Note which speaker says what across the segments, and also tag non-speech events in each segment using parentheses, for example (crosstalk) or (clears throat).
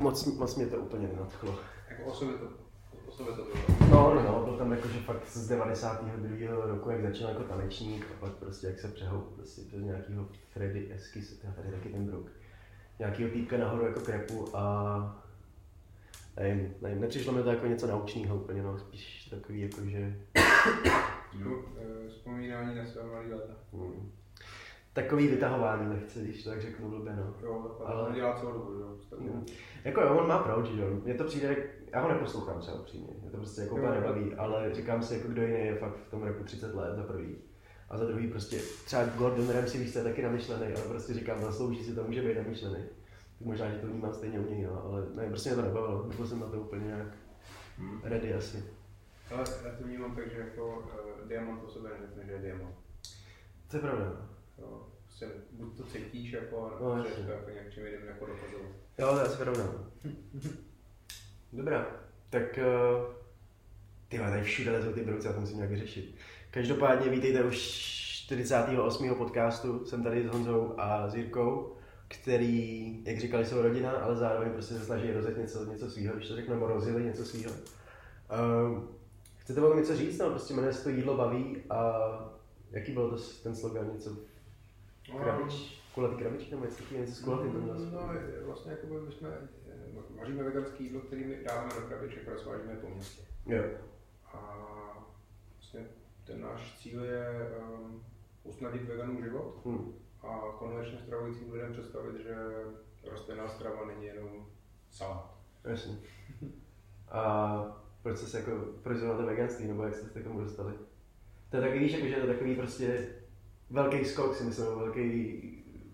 Speaker 1: moc, moc mě to úplně nenadchlo.
Speaker 2: Jako osobě to, osobě to bylo.
Speaker 1: No, no, no, byl tam jakože fakt z 92. roku, jak začal jako tanečník a pak prostě jak se přehoup prostě přes nějakýho Freddy Eskis, tady taky ten druk. Nějakýho týpka nahoru jako krepu a nevím, nevím, nepřišlo mi to jako něco naučného úplně, no, spíš takový jako, že...
Speaker 2: Jako, eh, Vzpomínání na své mladé leta.
Speaker 1: Hmm. Takový vytahování lehce, když to tak řeknu blbě, no.
Speaker 2: Jo,
Speaker 1: Ale-
Speaker 2: to dělá celou dobu, jo.
Speaker 1: Mm. Jako jo, on má proč, že jo. Mně to přijde, já ho neposlouchám třeba upřímně, mě to prostě jako úplně nebaví, ale říkám si, jako kdo jiný je fakt v tom repu 30 let za prvý. A za druhý prostě, třeba Gordon Ramsay, víš, je taky namyšlený, ale prostě říkám, zaslouží si to, může být namyšlený. Tak možná, že to vnímám stejně u něj, no, ale ne, prostě mě to nebavilo, nebyl jsem na to úplně nějak
Speaker 2: Hmm.
Speaker 1: ready asi.
Speaker 2: Ale já to vnímám tak, že jako uh, diamant o sobě neřekne, že je diamant.
Speaker 1: To je pravda. No.
Speaker 2: Prostě buď to cítíš jako,
Speaker 1: No,
Speaker 2: nebo že to jako nějak čím jiným jako dokazovat.
Speaker 1: Jo, to je asi pravda. Dobrá, tak uh, ty vole, tady všude lezou ty brouci, já to musím nějak vyřešit. Každopádně vítejte už 48. podcastu, jsem tady s Honzou a s Jirkou, který, jak říkali, jsou rodina, ale zároveň prostě se snaží rozjet něco, něco svýho, když to řeknu, nebo rozjeli něco svýho. Uh, chcete tom něco říct? No, prostě jmenuje se to Jídlo baví a jaký byl to, ten slogan, něco krabič, kulatý krabičky nebo něco takového, něco s kulatým mělo.
Speaker 2: No, je- vlastně jako my jsme, eh, vaříme veganské jídlo, který my dáváme do krabiček a rozvážíme po městě.
Speaker 1: Jo.
Speaker 2: A vlastně ten náš cíl je um, usnadnit veganům život
Speaker 1: Hm.
Speaker 2: a konvenčně stravujícím lidem představit, že rostlinná strava není jenom salát.
Speaker 1: Jasně. A proč jste se jako, proč veganství, nebo jak jste se k tomu dostali? To je taky, víš, jako, že je to takový prostě velký skok, si myslím, velký,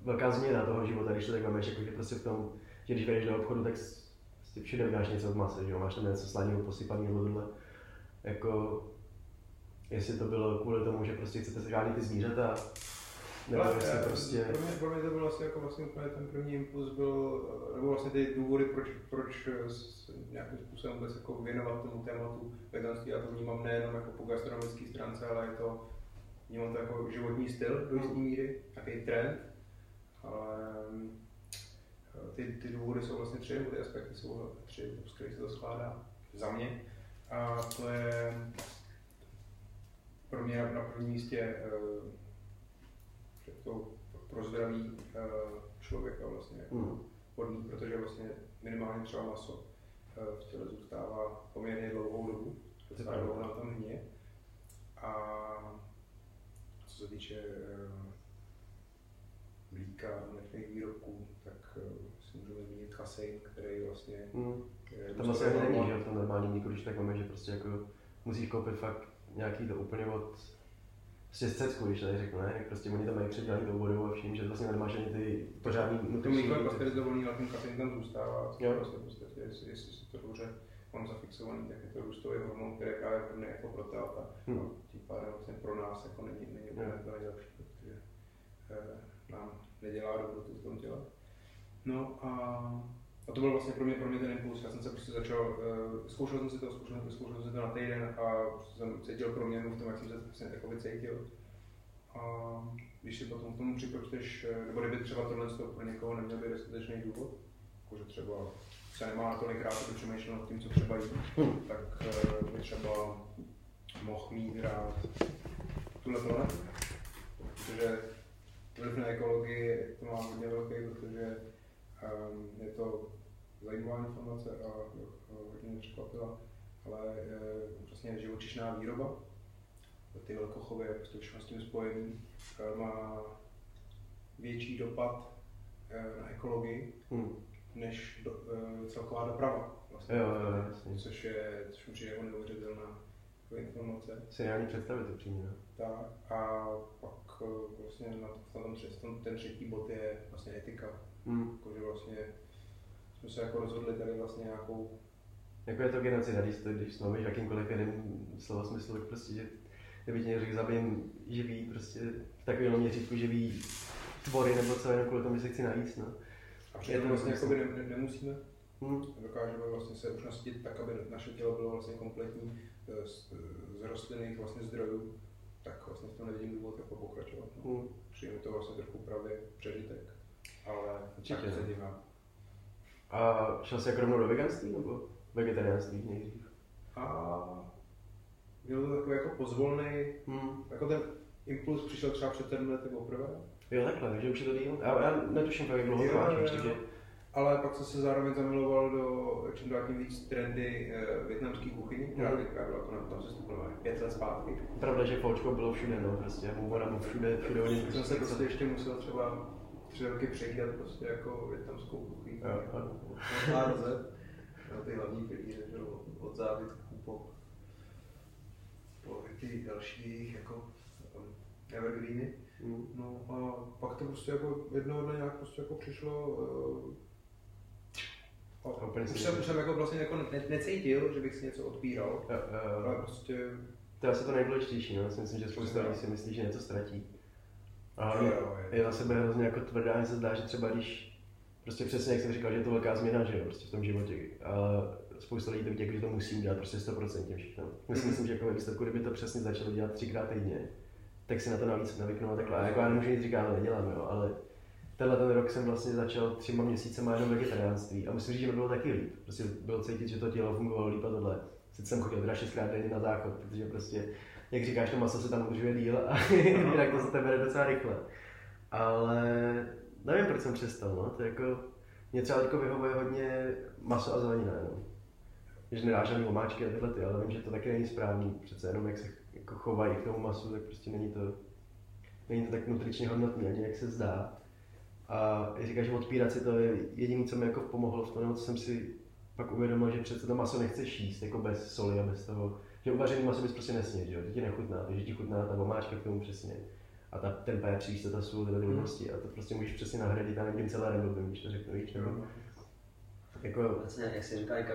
Speaker 1: velká změna toho života, když to tak máš, jako, že prostě v tom, že když jdeš do obchodu, tak s- prostě všude máš něco od masa, že jo, máš tam něco slaného, posypaného, nebo tohle. Jako, jestli to bylo kvůli tomu, že prostě chcete chránit ty zvířata, nebo
Speaker 2: Ale,
Speaker 1: jestli
Speaker 2: eh,
Speaker 1: prostě...
Speaker 2: Pro mě, pro mě to byl asi jako vlastně úplně ten první impuls byl, eh, nebo vlastně ty důvody, proč, proč eh, nějakým způsobem vůbec jako věnovat tomu tématu veganství. Já to vnímám nejenom jako po gastronomické stránce, ale je to, vnímám to jako životní styl do jisté míry, nějaký trend. Ale eh, ty, ty důvody jsou vlastně tři, nebo ty aspekty jsou tři, z kterých se to skládá za mě. A to je pro mě na, prvním místě eh, to pro zdraví eh, člověka vlastně vhodný, protože vlastně minimálně třeba maso eh, v těle zůstává poměrně dlouhou dobu, docela dlouho na tom hně. A co se týče eh, mlíka, mléčných výrobků, tak eh, si můžeme zmínit kasein, který vlastně
Speaker 1: Hm.
Speaker 2: je
Speaker 1: Tam asi ani není, že tom normálním mlíku, když tak máme, že prostě jako musíš koupit fakt nějaký to úplně od prostě z cecku, když tady řeknu, ne? Jak prostě oni tam mají předělaný tou vodou a vším, že vlastně nemáš ani ty pořádný
Speaker 2: To mlíko je pasterizovaný, ale ten kasein tam zůstává.
Speaker 1: Jo.
Speaker 2: Vlastně v podstatě, jestli, jestli si to dobře mám zafixovaný, tak je to růstový hormon, který je právě vhodný jako pro táta.
Speaker 1: Hm.
Speaker 2: No, tím pádem vlastně pro nás jako není, není úplně
Speaker 1: Jo.
Speaker 2: to nejlepší, protože eh, nám nedělá dobrotu v tom těle. No a, a to byl vlastně pro mě, pro mě ten impuls. Já jsem se prostě začal, uh, zkoušel jsem si to, zkoušel, zkoušel jsem to na týden a prostě jsem cítil proměnu v tom, jak jsem se vlastně jako cítil. A když si potom k tomu připočteš, eh, nebo kdyby třeba tohle pro někoho neměl být dostatečný důvod, jakože třeba se nemá tolik rád, aby přemýšlel nad tím, co třeba jí, tak eh, by třeba mohl mít rád tuhle tohle, protože vliv na ekologii to má hodně velký, protože um, je to zajímavá informace a hodně mě překvapila, ale uh, vlastně živočišná výroba, ty velkochovy, jak to všechno s tím spojený, uh, má větší dopad na ekologii.
Speaker 1: Hm.
Speaker 2: Než do, uh, celková doprava. Vlastně,
Speaker 1: Jo, jo, jasně.
Speaker 2: což je, což přijde jako neuvěřitelná informace.
Speaker 1: Si neání představit upřímně, no.
Speaker 2: Tak a pak eh, vlastně na, na tom, tom, ten třetí bod je vlastně etika.
Speaker 1: Hm.
Speaker 2: Jakože vlastně jsme se jako rozhodli tady vlastně nějakou,
Speaker 1: Jako je to genocida, když to, když mluvíš jakýmkoliv jiném slova smyslu, tak prostě, že kdyby ti řekl, zabijem živý, prostě v takovém měřítku živý tvory, nebo co jenom kvůli tomu, že se chci najíst, no.
Speaker 2: A
Speaker 1: Je to
Speaker 2: vlastně
Speaker 1: smysl.
Speaker 2: jakoby ne, ne, nemusíme,
Speaker 1: Hm.
Speaker 2: dokážeme vlastně se už tak, aby naše tělo bylo vlastně kompletní eh, z, z rostlinných vlastně zdrojů, tak vlastně v tom nevidím důvod jako pokračovat. No.
Speaker 1: Hm.
Speaker 2: Přijde mi to vlastně trochu právě přežitek, ale
Speaker 1: Určitě,
Speaker 2: tak se
Speaker 1: no.
Speaker 2: dívám.
Speaker 1: A šel jsi jako rovnou do veganství nebo vegetariánství nejdřív?
Speaker 2: A byl to takový jako pozvolný,
Speaker 1: Hmm.
Speaker 2: jako ten impuls přišel třeba před sedmi lety poprvé,
Speaker 1: Jo, takhle, takže už je to díl. Já, já netuším, jak dlouho to máš
Speaker 2: ale pak jsem se zároveň zamiloval do čím dál tím víc trendy uh, větnamské kuchyně, která
Speaker 1: Mhm.
Speaker 2: která byla jako na tam se stupnula pět let zpátky.
Speaker 1: Pravda, že foučko bylo všude, no, prostě, mumora mu všude, všude oni
Speaker 2: Jsem se prostě ještě musel třeba tři roky přejídat prostě jako větnamskou kuchyni.
Speaker 1: Jo, ano.
Speaker 3: Na ty hlavní pilíře, že jo, od závitků po, po ty další jako evergreeny.
Speaker 2: No a pak to prostě jako jednoho dne nějak prostě jako přišlo uh,
Speaker 1: A úplně
Speaker 2: už
Speaker 1: si
Speaker 2: jsem, už jsem jako vlastně jako ne, necítil, že bych si něco odpíral,
Speaker 1: Jo, jo,
Speaker 2: ale prostě
Speaker 1: To je asi to nejdůležitější, no. Já si myslím, že spousta lidí si myslí, že něco ztratí. A
Speaker 2: Jo, je.
Speaker 1: na sebe hrozně jako tvrdá, že se zdá, že třeba když Prostě přesně jak jsem říkal, že je to velká změna, že jo, prostě v tom životě. A spousta lidí to vidí, jako, že to musí udělat prostě 100% všechno. Já si
Speaker 2: Mhm.
Speaker 1: myslím, že jako ve výsledku, kdyby to přesně začalo dělat třikrát týdně, tak si na to navíc navyknou a takhle. Jako já nemůžu nic říkat, ale nedělám, jo, ale tenhle ten rok jsem vlastně začal třema měsícema jenom vegetariánství a musím říct, že mi bylo taky líp. Prostě bylo cítit, že to tělo fungovalo líp a tohle. Sice jsem chodil teda šestkrát denně na záchod, protože prostě, jak říkáš, to maso se tam udržuje díl a (laughs) jinak to se tebe jde docela rychle. Ale nevím, proč jsem přestal, no, to jako, mě třeba teďko vyhovuje hodně maso a zelenina jenom. Že nedáš žádný omáčky a tyhle ty, ale vím, že to taky není správný, přece jenom jak se jako chovají k tomu masu, tak prostě není to, není to tak nutričně hodnotný, ani jak se zdá. A říkáš, že odpírat si to je jediné, co mi jako pomohlo v tom, nebo co jsem si pak uvědomil, že přece to maso nechceš jíst jako bez soli a bez toho, že uvařený maso bys prostě nesměl, že jo, že ti nechutná, takže ti chutná ta omáčka k tomu přesně. A ta, ten pepř, víš, to ta sůl, tyhle ty
Speaker 2: Mm.
Speaker 1: a to prostě můžeš přesně nahradit, já nevím, celé nebo když to řeknu, víš, nebo jako,
Speaker 4: Vlastně, jak jsi říkal, jako,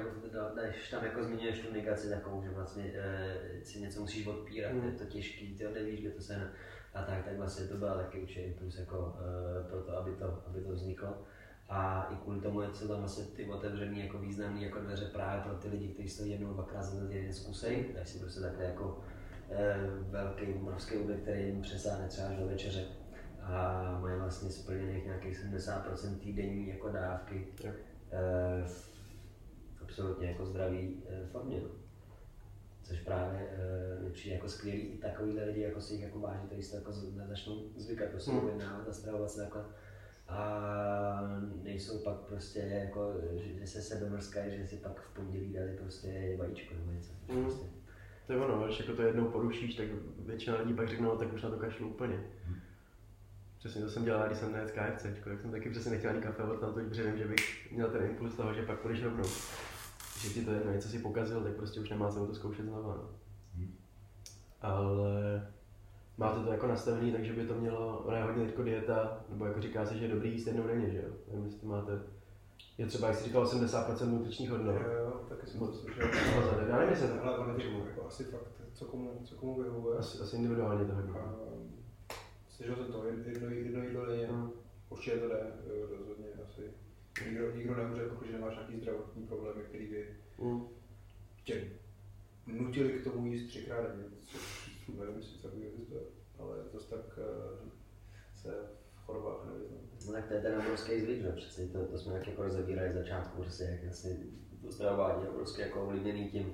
Speaker 4: když tam jako zmiňuješ tu negaci takovou, že vlastně e, si něco musíš odpírat,
Speaker 1: Mm.
Speaker 4: je to těžký, ty nevíš, kde to se a tak, tak vlastně to byla taky určitě impuls jako, e, pro to, aby to, aby to vzniklo. A i kvůli tomu jsou tam vlastně ty otevřený jako významný jako dveře právě pro ty lidi, kteří to jednou, dvakrát za den jeden zkusej, tak si prostě takhle jako e, velký, obrovský objekt, který jim přesáhne třeba až do večeře a mají vlastně splněných nějakých 70% týdenní jako dávky
Speaker 1: Jo.
Speaker 4: Eh, v absolutně jako zdravý eh, formě. No. Což právě eh, mi přijde jako skvělý i takovýhle lidi, jako si jich jako váží, kteří se jako začnou zvykat prostě
Speaker 1: Hmm.
Speaker 4: objednávat a stravovat se takhle. A nejsou pak prostě jako, že, že se sebe mrskají, že si pak v pondělí dali prostě vajíčko nebo něco.
Speaker 1: Hmm.
Speaker 4: Prostě.
Speaker 1: to je ono, když jako to jednou porušíš, tak většina lidí pak řekne, no, tak už na to kašlu úplně. Přesně to jsem dělal, když jsem nejet KFC, tak jsem taky přesně nechtěl ani kafe od tam, protože vím, že bych měl ten impuls toho, že pak půjdeš rovnou. Že ti to jedno něco si pokazil, tak prostě už nemá cenu to zkoušet znova. No. Ale máte to jako nastavený, takže by to mělo, ona je hodně teďko dieta, nebo jako říká se, že je dobrý jíst jednou denně, že jo? Nevím, jestli máte, je třeba, jak jsi říkal, 80% nutričních hodnot.
Speaker 2: jo, jo, taky jsem to slyšel.
Speaker 1: Já nevím, jestli to-
Speaker 2: Ale ono to jako asi fakt, co komu, co komu vyhovuje.
Speaker 1: Asi, asi individuálně to hodně.
Speaker 2: A slyšel jsem to, jedno, jedno jídlo denně,
Speaker 1: Mm.
Speaker 2: určitě to jde, jo, rozhodně asi. Nikdo, nikdo nemůže, pokud nemáš nějaký zdravotní problémy, který by
Speaker 1: Mm.
Speaker 2: tě nutili k tomu jíst třikrát denně, což nevím, jestli takový existuje, ale zase tak eh, se v chorobách nevyznám.
Speaker 4: No tak to je ten obrovský zvyk, že přece to, to jsme jak jako rozebírali začátku, prostě jak vlastně to stravování je obrovské jako ovlivněný tím,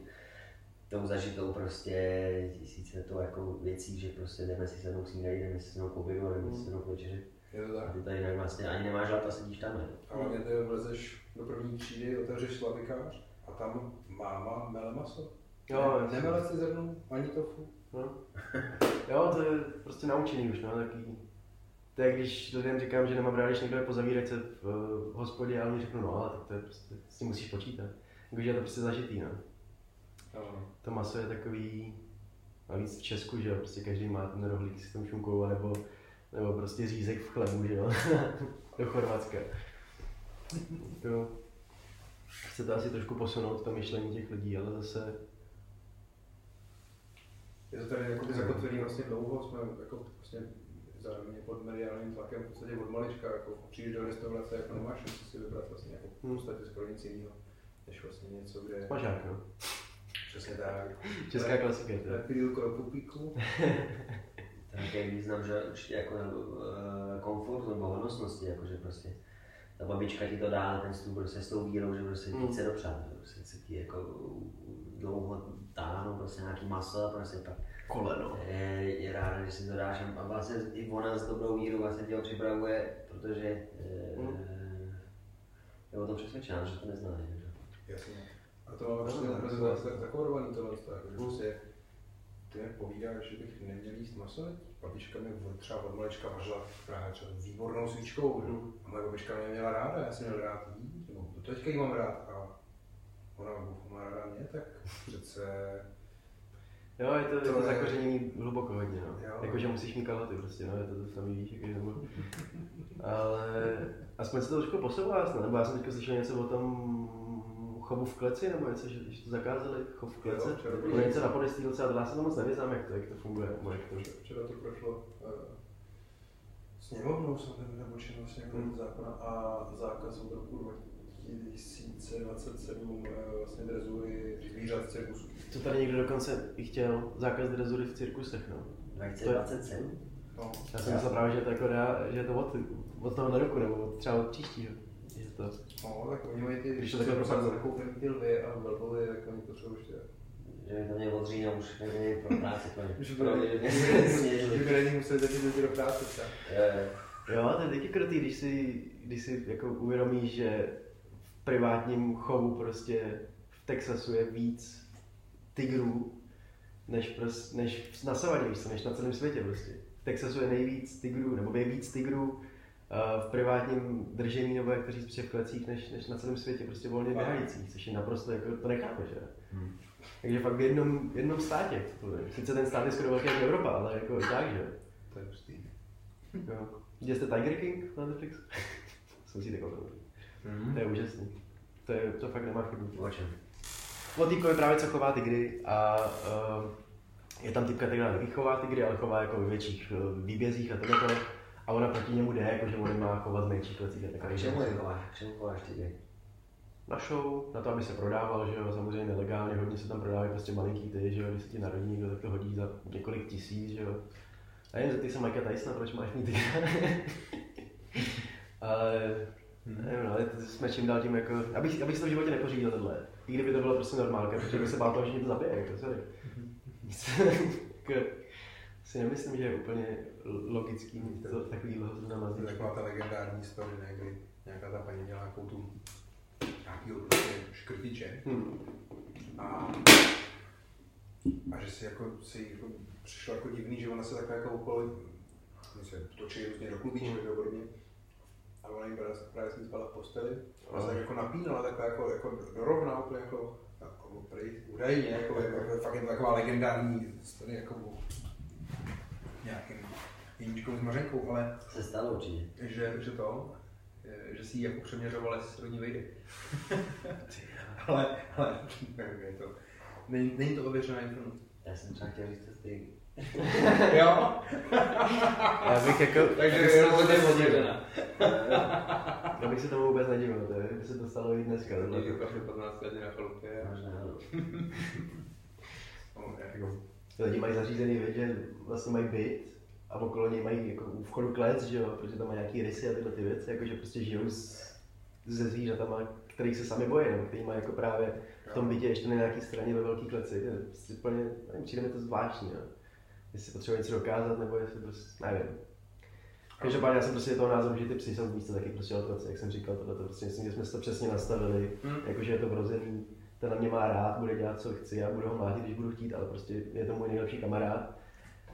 Speaker 4: tou zažitou prostě tisíce to jako věcí, že prostě jdeme si sednout snídaní, jdeme si sednout k obědu, jdeme si sednout k večeři.
Speaker 2: Je to
Speaker 4: A
Speaker 2: tak.
Speaker 4: ty tady jinak vlastně ani nemáš hlad a sedíš tam, ne?
Speaker 2: A hlavně ty vlezeš do první třídy, otevřeš slavikář a tam máma mele maso.
Speaker 1: Jo,
Speaker 2: ne, nemele si zrnu, ani tofu.
Speaker 1: No. Jo, to je prostě naučený už, no, takový. To je, když lidem říkám, že nemám rád, když někdo je po v, v hospodě, ale oni řeknu, no, ale tak to je prostě, s tím musíš počítat. Jakože je to prostě zažitý, no.
Speaker 2: Ano.
Speaker 1: To maso je takový, navíc v Česku, že jo, prostě každý má ten rohlík s tom šunkou, nebo, nebo prostě řízek v chlebu, že jo, (laughs) do Chorvatska. To, chce to asi trošku posunout, to myšlení těch lidí, ale zase,
Speaker 2: Je to tady jako zakotvený vlastně dlouho, jsme jako vlastně zároveň pod mediálním tlakem v podstatě od malička, jako přijdeš do restaurace, jako nemáš šanci si vybrat vlastně jako v podstatě skoro nic jiného, než vlastně něco, kde
Speaker 1: smažák, no.
Speaker 2: Přesně tak.
Speaker 1: Česká klasika.
Speaker 2: Lepidýlko do pupíku.
Speaker 4: Ten význam, že určitě jako uh, komfort nebo hodnostnosti, jakože prostě ta babička ti to dá, ten stůl prostě s tou vírou, že prostě ti
Speaker 1: Mm.
Speaker 4: chce dopřát, že prostě chce ti jako dlouho táhnout prostě nějaký maso a prostě pak
Speaker 1: Koleno.
Speaker 4: je, je ráda, že si to dáš a vlastně i ona s dobrou vírou vlastně tě ho připravuje, protože
Speaker 1: Mm.
Speaker 4: je o tom přesvědčená, že to nezná. Že?
Speaker 2: Jasně. A to
Speaker 1: no,
Speaker 2: takhle
Speaker 1: no.
Speaker 2: tak- zakódovaný tohle, to, jako, že prostě ty mi povídáš, že bych neměl jíst maso, babička mi od, třeba od malička vařila právě třeba výbornou svíčkou?
Speaker 1: Mm.
Speaker 2: a moje babička mě měla ráda, já jsem měl rád jí, nebo do teďka jí mám rád a ona má ráda mě, tak přece
Speaker 1: Jo, je to, je
Speaker 2: To
Speaker 1: to zakořenění hluboko hodně, no. Jakože musíš mít kalhoty prostě, no, je to to samý, víš, jakože nebo... (laughs) Ale aspoň se to trošku posouvá nebo já jsem teďka slyšel něco o tom chovu v kleci, nebo něco, že, že to zakázali, chov v kleci.
Speaker 2: Bylo
Speaker 1: Bylo něco na podestí docela, to já se to moc nevyznám, jak to, jak to funguje, nebo jak to...
Speaker 2: včera to prošlo uh, sněmovnou, jsem ten nebo čím vlastně jako
Speaker 1: Mm.
Speaker 2: zákona a zákaz od roku 2027 uh, vlastně drezury zvířat v cirkusu.
Speaker 1: Co tady někdo dokonce i chtěl, zákaz drezury v cirkusech, no.
Speaker 4: 2027?
Speaker 2: No,
Speaker 1: Já jsem myslel právě, že to jako dá, že je to od, od tohohle roku, nebo od, třeba od příštího. To,
Speaker 2: no, tak oni mají ty,
Speaker 1: Když to takhle propadne.
Speaker 2: zakoupený ty lvy a velbovy, tak oni potřebují ještě.
Speaker 4: Že by to mě od října už nebyli pro práci ně.
Speaker 2: Že
Speaker 4: Pro (laughs) (laughs) mě, že
Speaker 2: že
Speaker 4: by
Speaker 2: by není museli začít jít do práce třeba.
Speaker 4: Je,
Speaker 1: Jo, to je taky krutý, když si, když si jako uvědomíš, že v privátním chovu prostě v Texasu je víc tigrů, než, pros, než na víš co, než na celém světě prostě. V Texasu je nejvíc tigrů, nebo je víc tigrů v privátním držení, nebo jak to říct, v klecích, než, než na celém světě, prostě volně běhajících, což je naprosto, jako, to nechápeš, že?
Speaker 4: Hmm.
Speaker 1: Takže fakt v jednom, jednom státě. Sice ten stát je skoro velký jako Evropa, ale jako tak, že?
Speaker 2: To je hustý.
Speaker 1: Jo. Viděli jste Tiger King na Netflixu? (laughs) Jsem si takový. To je úžasný. To, je, to fakt nemá chybu.
Speaker 4: O čem?
Speaker 1: O týpkovi právě co chová tygry a uh, je tam typka, která chová tygry, ale chová jako ve větších uh, výbězích a tohle. A ona proti němu jde, jako že on má chovat v menších klecích a takové.
Speaker 4: k čemu je? K čemu chováš ty?
Speaker 1: Na show, na to, aby se prodával, že jo, samozřejmě nelegálně, hodně se tam prodávají prostě malinký ty, že jo, když se ti narodí někdo, tak to hodí za několik tisíc, že jo. A jen ty jsem Mikea Tysona, proč máš mít tygra? (laughs) ale, nevím, no, ale to jsme čím dál tím jako, abych, abych si to v životě nepořídil tohle. I kdyby to bylo prostě normálka, protože bych se bál toho, že mě to zabije, jako, sorry. (laughs) Si nemyslím, že je úplně logický mít to takovýhle zrovna na
Speaker 2: To je taková ta legendární story, ne, kdy nějaká ta paní měla nějakou tu nějakýho prostě škrtiče
Speaker 1: Hmm.
Speaker 2: a, a že si jako, si jako přišlo jako divný, že ona se takhle jako okolo, oni se točí různě do klubíček
Speaker 1: Hmm.
Speaker 2: a podobně. A ona jim právě, právě s ní spala v posteli. A se tak jako napínala takhle jako, jako dorovna úplně jako, jako prý, údajně, jako, jako, fakt je to taková legendární story jako nějakým Jeníčkou s Mařenkou, ale
Speaker 4: Se stalo určitě.
Speaker 2: že, že to, eh, že si ji jako přeměřoval, jestli se do ní vejde. (laughs) ale, ale, nevím, je to, není, není to ověřená informace.
Speaker 4: Já jsem třeba chtěl říct testy. (laughs)
Speaker 2: jo?
Speaker 1: Já bych jako, (laughs)
Speaker 2: Takže to je
Speaker 1: vůbec
Speaker 2: ověřená.
Speaker 1: Já bych se tomu vůbec nedivil, to je, by se to stalo i dneska. tohle.
Speaker 2: Někdy kafe 15 let na chalupě.
Speaker 4: Možná, no.
Speaker 2: No, jako,
Speaker 1: Ty lidi mají zařízený, věc, že vlastně mají byt a okolo něj mají jako u vchodu klec, že jo, protože tam mají nějaký rysy a tyhle ty věci, jako že prostě žijou s, se zvířatama, kterých se sami bojí, nebo který mají jako právě v tom bytě ještě na nějaký straně ve velký kleci. To je prostě úplně, nevím, přijde mi to zvláštní, jo. Jestli potřebuje něco dokázat, nebo jestli prostě, nevím. Každopádně já jsem prostě toho názoru, že ty psy jsou v místě taky prostě otroci, jak jsem říkal, tohle to prostě myslím, že jsme si to přesně nastavili,
Speaker 2: Hmm.
Speaker 1: jakože je to vrozený, ten na mě má rád, bude dělat, co chci, já budu ho mlátit, když budu chtít, ale prostě je to můj nejlepší kamarád.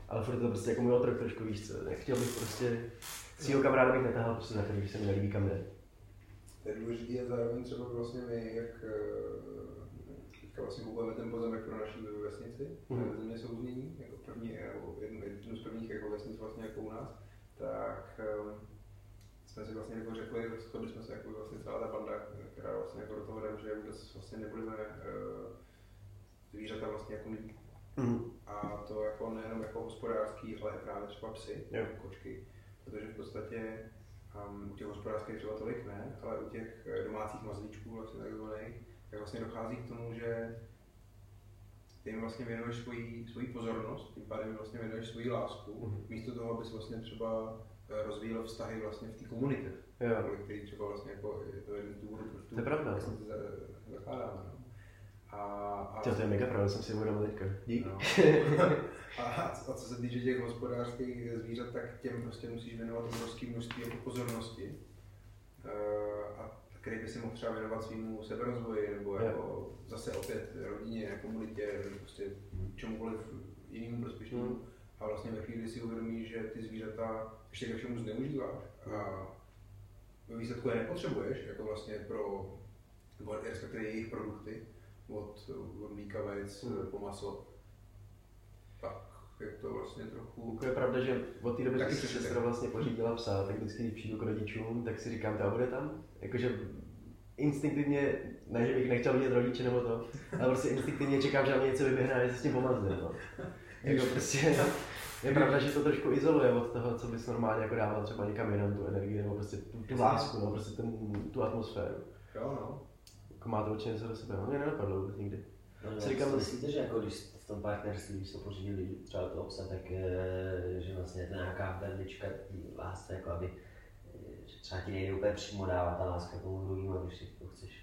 Speaker 1: Ale furt je to prostě jako můj otrok trošku, víš co, nechtěl bych prostě, svýho kamaráda bych netahal prostě za ten, když se mi nelíbí kam jde.
Speaker 2: to je důležité a zároveň třeba vlastně my, jak eh, teďka vlastně kupujeme ten pozemek pro naší vesnici,
Speaker 1: Mhm.
Speaker 2: mm. země souznění, jako první, jednu, jednu z prvních jako vesnic vlastně jako u nás, tak eh, jsme si vlastně jako řekli, shodli jsme se jako vlastně celá ta banda, která vlastně jako do toho jde, že vůbec vlastně nebudeme uh, zvířata vlastně jako mít.
Speaker 1: Mhm.
Speaker 2: A to jako nejenom jako hospodářský, ale právě třeba psy,
Speaker 1: Jo.
Speaker 2: kočky. Protože v podstatě um, u těch hospodářských třeba tolik ne, ale u těch eh, domácích mazlíčků vlastně takzvaných, tak vlastně dochází k tomu, že ty jim vlastně věnuješ svoji, svoji pozornost, tím pádem jim vlastně věnuješ svoji lásku,
Speaker 1: Mhm.
Speaker 2: místo toho, abys vlastně třeba eh, rozvíjel vztahy vlastně v té komunitě. Kvůli který třeba vlastně jako je to jeden z důvodů, proč
Speaker 1: To je pravda.
Speaker 2: vlastně to za- zakládáme. No. A, a,
Speaker 1: to je mega pravda, jsem si uvědomil teďka.
Speaker 2: No. (laughs) a, a co se týče těch hospodářských zvířat, tak těm prostě musíš věnovat obrovské množství jako pozornosti. Eh, a který by si mohl třeba věnovat svýmu seberozvoji, nebo
Speaker 1: Jo.
Speaker 2: jako zase opět rodině, komunitě, prostě čemukoliv jinému prospěšnému.
Speaker 1: Mm.
Speaker 2: A vlastně ve chvíli, kdy si uvědomíš, že ty zvířata ještě ke všemu zneužíváš a ve výsledku je nepotřebuješ, jako vlastně pro, nebo respektive jejich produkty, od, od mlíka, vajec
Speaker 1: Mm.
Speaker 2: po maso, tak je to vlastně trochu...
Speaker 1: Jako je pravda, že od té doby, si
Speaker 2: přesně
Speaker 1: sestra vlastně pořídila psa, tak vždycky, když přijdu k rodičům, tak si říkám, ta bude tam. Jakože instinktivně, ne, že bych nechtěl vidět rodiče nebo to, ale prostě instinktivně čekám, že na mě něco vyběhne a že se s tím pomazne. No. (laughs) Jako prostě, je pravda, že to trošku izoluje od toho, co bys normálně jako dával třeba někam jinam tu energii, nebo prostě tu, tu lásku, no, prostě ten, tu atmosféru.
Speaker 2: Jo, no.
Speaker 1: Jako má to určitě něco do sebe, no mě nenapadlo vůbec nikdy.
Speaker 4: No,
Speaker 1: Si
Speaker 4: si
Speaker 1: říkám,
Speaker 4: myslíte, že jako když v tom partnerství, když to pořídili třeba toho psa, tak eh, že vlastně je to nějaká berlička tý lásce, jako aby eh, že třeba ti nejde úplně přímo dávat ta láska tomu druhému, když si to chceš.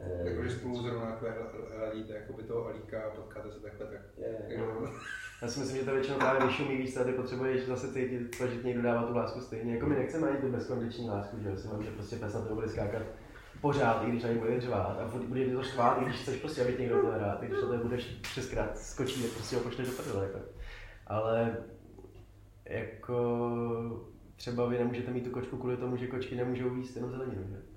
Speaker 4: Eh,
Speaker 2: Jakože spolu zrovna takhle hladíte jako by toho alíka a potkáte se takhle, tak
Speaker 4: je-
Speaker 2: jako,
Speaker 1: Já si myslím, že to většinou právě vyšumí víc, a ty potřebuješ zase cítit to, že někdo dává tu lásku stejně. Jako my nechceme ani tu bezkondiční lásku, že jo, si mám, že prostě pes na to bude skákat pořád, i když na něj bude řvát a bude ti to štvát, i když chceš prostě, aby tě někdo byl rád, i když to tady budeš šestkrát skočí, tak prostě ho pošleš do prdele, jako. Ale jako třeba vy nemůžete mít tu kočku kvůli tomu, že kočky nemůžou jíst jenom zeleninu, že?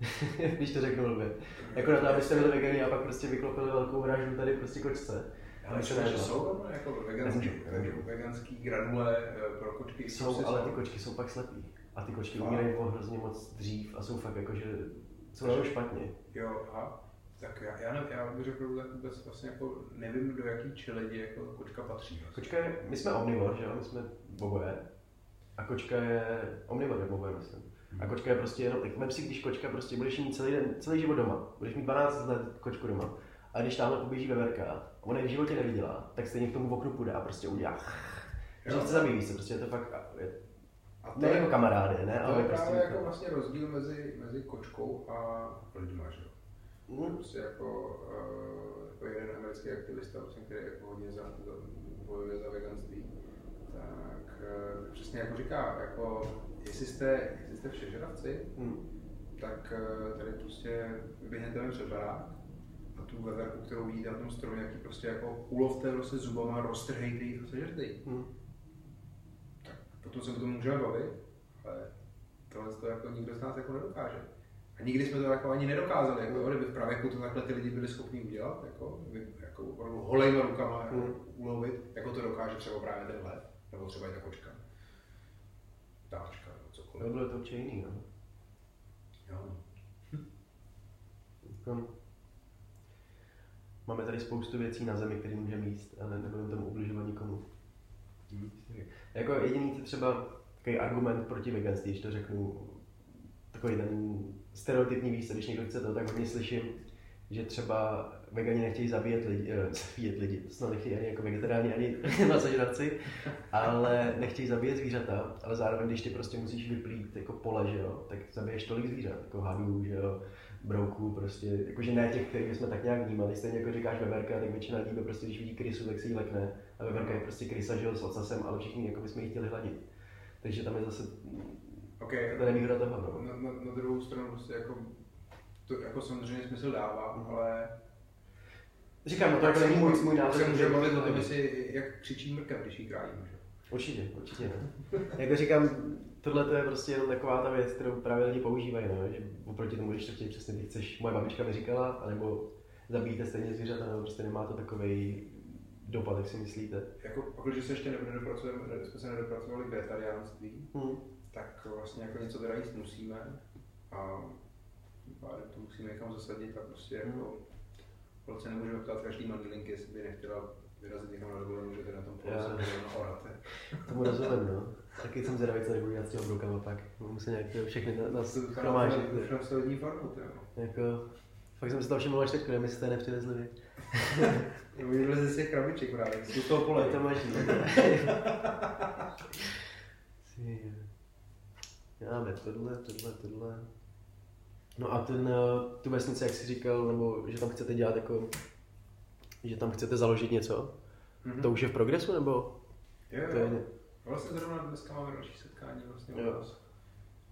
Speaker 1: (laughs) když to řeknu blbě. Jako na to, abyste byli vegani a pak prostě vyklopili velkou vraždu tady prostě kočce.
Speaker 2: ale třeba, že jsou tam jako veganský, veganský granule eh, pro kočky. prostě
Speaker 1: Jsou, ale ty kočky jsou pak slepý. A ty kočky umírají o hrozně moc dřív a jsou fakt jako, že jsou jenom špatně.
Speaker 2: Jo, a tak já, já, ne, já bych řekl, tak vůbec vlastně jako nevím, do jaký čeledi jako kočka patří.
Speaker 1: Kočka je, my jsme omnivor, že jo, my jsme oboje. A kočka je omnivor, je oboje, myslím. A kočka je prostě jenom, vem si, když kočka prostě budeš mít celý den, celý život doma, budeš mít 12 let kočku doma, a když tamhle poběží veverka, a ona ji v životě neviděla, tak stejně k tomu oknu půjde a prostě udělá. Že chce zabít se, prostě je to fakt, je,
Speaker 2: A to
Speaker 1: ne
Speaker 2: je,
Speaker 1: jako kamarády, ne,
Speaker 2: to
Speaker 1: ale
Speaker 2: je
Speaker 1: prostě.
Speaker 2: právě jako vlastně rozdíl mezi, mezi kočkou a lidma, že jo.
Speaker 1: Mm,
Speaker 2: Prostě jako, uh, jako jeden americký aktivista, vlastně, který jako hodně za, za, bojuje za veganství, tak uh, přesně jako říká, jako jestli jste, jestli jste všežravci,
Speaker 1: mm.
Speaker 2: tak uh, tady prostě vyběhnete ven před barák a tu veverku, kterou vidíte na tom stromě, jaký prostě jako ulovte prostě zubama, roztrhejte ji a sežerte ji.
Speaker 1: Mm.
Speaker 2: Tak potom se o tom můžeme bavit, ale tohle to jako nikdo z nás jako nedokáže. A nikdy jsme to jako ani nedokázali, jako, jo, kdyby v pravěku to takhle ty lidi byli schopni udělat, jako, jako opravdu holejma rukama jako,
Speaker 1: Mm.
Speaker 2: ulovit, jako to dokáže třeba právě ten lev, nebo třeba i ta kočka. Nebo
Speaker 1: To bylo to určitě jiný, no.
Speaker 2: Jo.
Speaker 1: Jako, máme tady spoustu věcí na zemi, které můžeme jíst a ne, nebudeme tomu ubližovat nikomu.
Speaker 4: Hm.
Speaker 1: Jako jediný ty třeba takový argument proti veganství, když to řeknu, takový ten stereotypní víc, když někdo chce to, tak hodně slyším, že třeba vegani nechtějí zabíjet lidi, eh, (laughs) zabíjet lidi, to snad nechtějí ani jako vegetariáni, ani (laughs) masožravci, ale nechtějí zabíjet zvířata, ale zároveň, když ty prostě musíš vyplít jako pole, že jo, tak zabiješ tolik zvířat, jako hadů, že jo, brouků, prostě, jakože ne těch, kterých jsme tak nějak vnímali, stejně jako říkáš veverka, tak většina lidí prostě, když vidí krysu, tak si ji lekne, a veverka je prostě krysa, že jo, s ocasem, ale všichni jako bychom ji chtěli hladit. Takže tam je zase,
Speaker 2: OK,
Speaker 1: to je nevýhoda toho, no.
Speaker 2: na, na, na, druhou stranu prostě jako, to jako samozřejmě smysl dává,
Speaker 1: Mhm.
Speaker 2: ale
Speaker 1: Říkám, no to jako není můj, můj
Speaker 2: Tak
Speaker 1: názor.
Speaker 2: se můžeme bavit o tom,
Speaker 1: nevím.
Speaker 2: jestli, jak křičí mrkev, když ji krájíme. že?
Speaker 1: Určitě, určitě. No. (laughs) jako říkám, tohle to je prostě jenom taková ta věc, kterou právě lidi používají, no, že oproti tomu, když to chtějí přesně, ty chceš, moje babička mi říkala, anebo zabíjíte stejně zvířata, nebo prostě nemá to takový dopad, jak si myslíte.
Speaker 2: Jako, pokud se ještě nedopracujeme, jsme se nedopracovali k vegetariánství,
Speaker 1: Hmm.
Speaker 2: tak vlastně jako něco teda jíst musíme a tím pádem to musíme někam zasadit a prostě
Speaker 1: Hmm.
Speaker 2: jako proč se nemůžeme ptát každý mandelinky, jestli by nechtěla vyrazit někam na dovolenou, že teda na tom se na orate.
Speaker 1: Tomu rozumím, no. Taky jsem zvědavý, co nebudu dělat s těma broukama pak. Musím nějak to všechny na, na schromážit.
Speaker 2: už na solidní farmu, to.
Speaker 1: Jako, fakt jsem si to všiml až teď, nevím, jestli jste nepřivezli vy.
Speaker 2: Vyleze z těch krabiček právě, z toho pole.
Speaker 1: Je to. Ty. (laughs) Máme tohle, tohle, tohle. No a ten, eh, tu vesnici, jak jsi říkal, nebo že tam chcete dělat jako, že tam chcete založit něco,
Speaker 2: Mhm.
Speaker 1: to už je v progresu, nebo?
Speaker 2: Jo,
Speaker 1: To je,
Speaker 2: jo. Vlastně zrovna dneska máme další setkání vlastně u
Speaker 1: Jo.
Speaker 2: nás.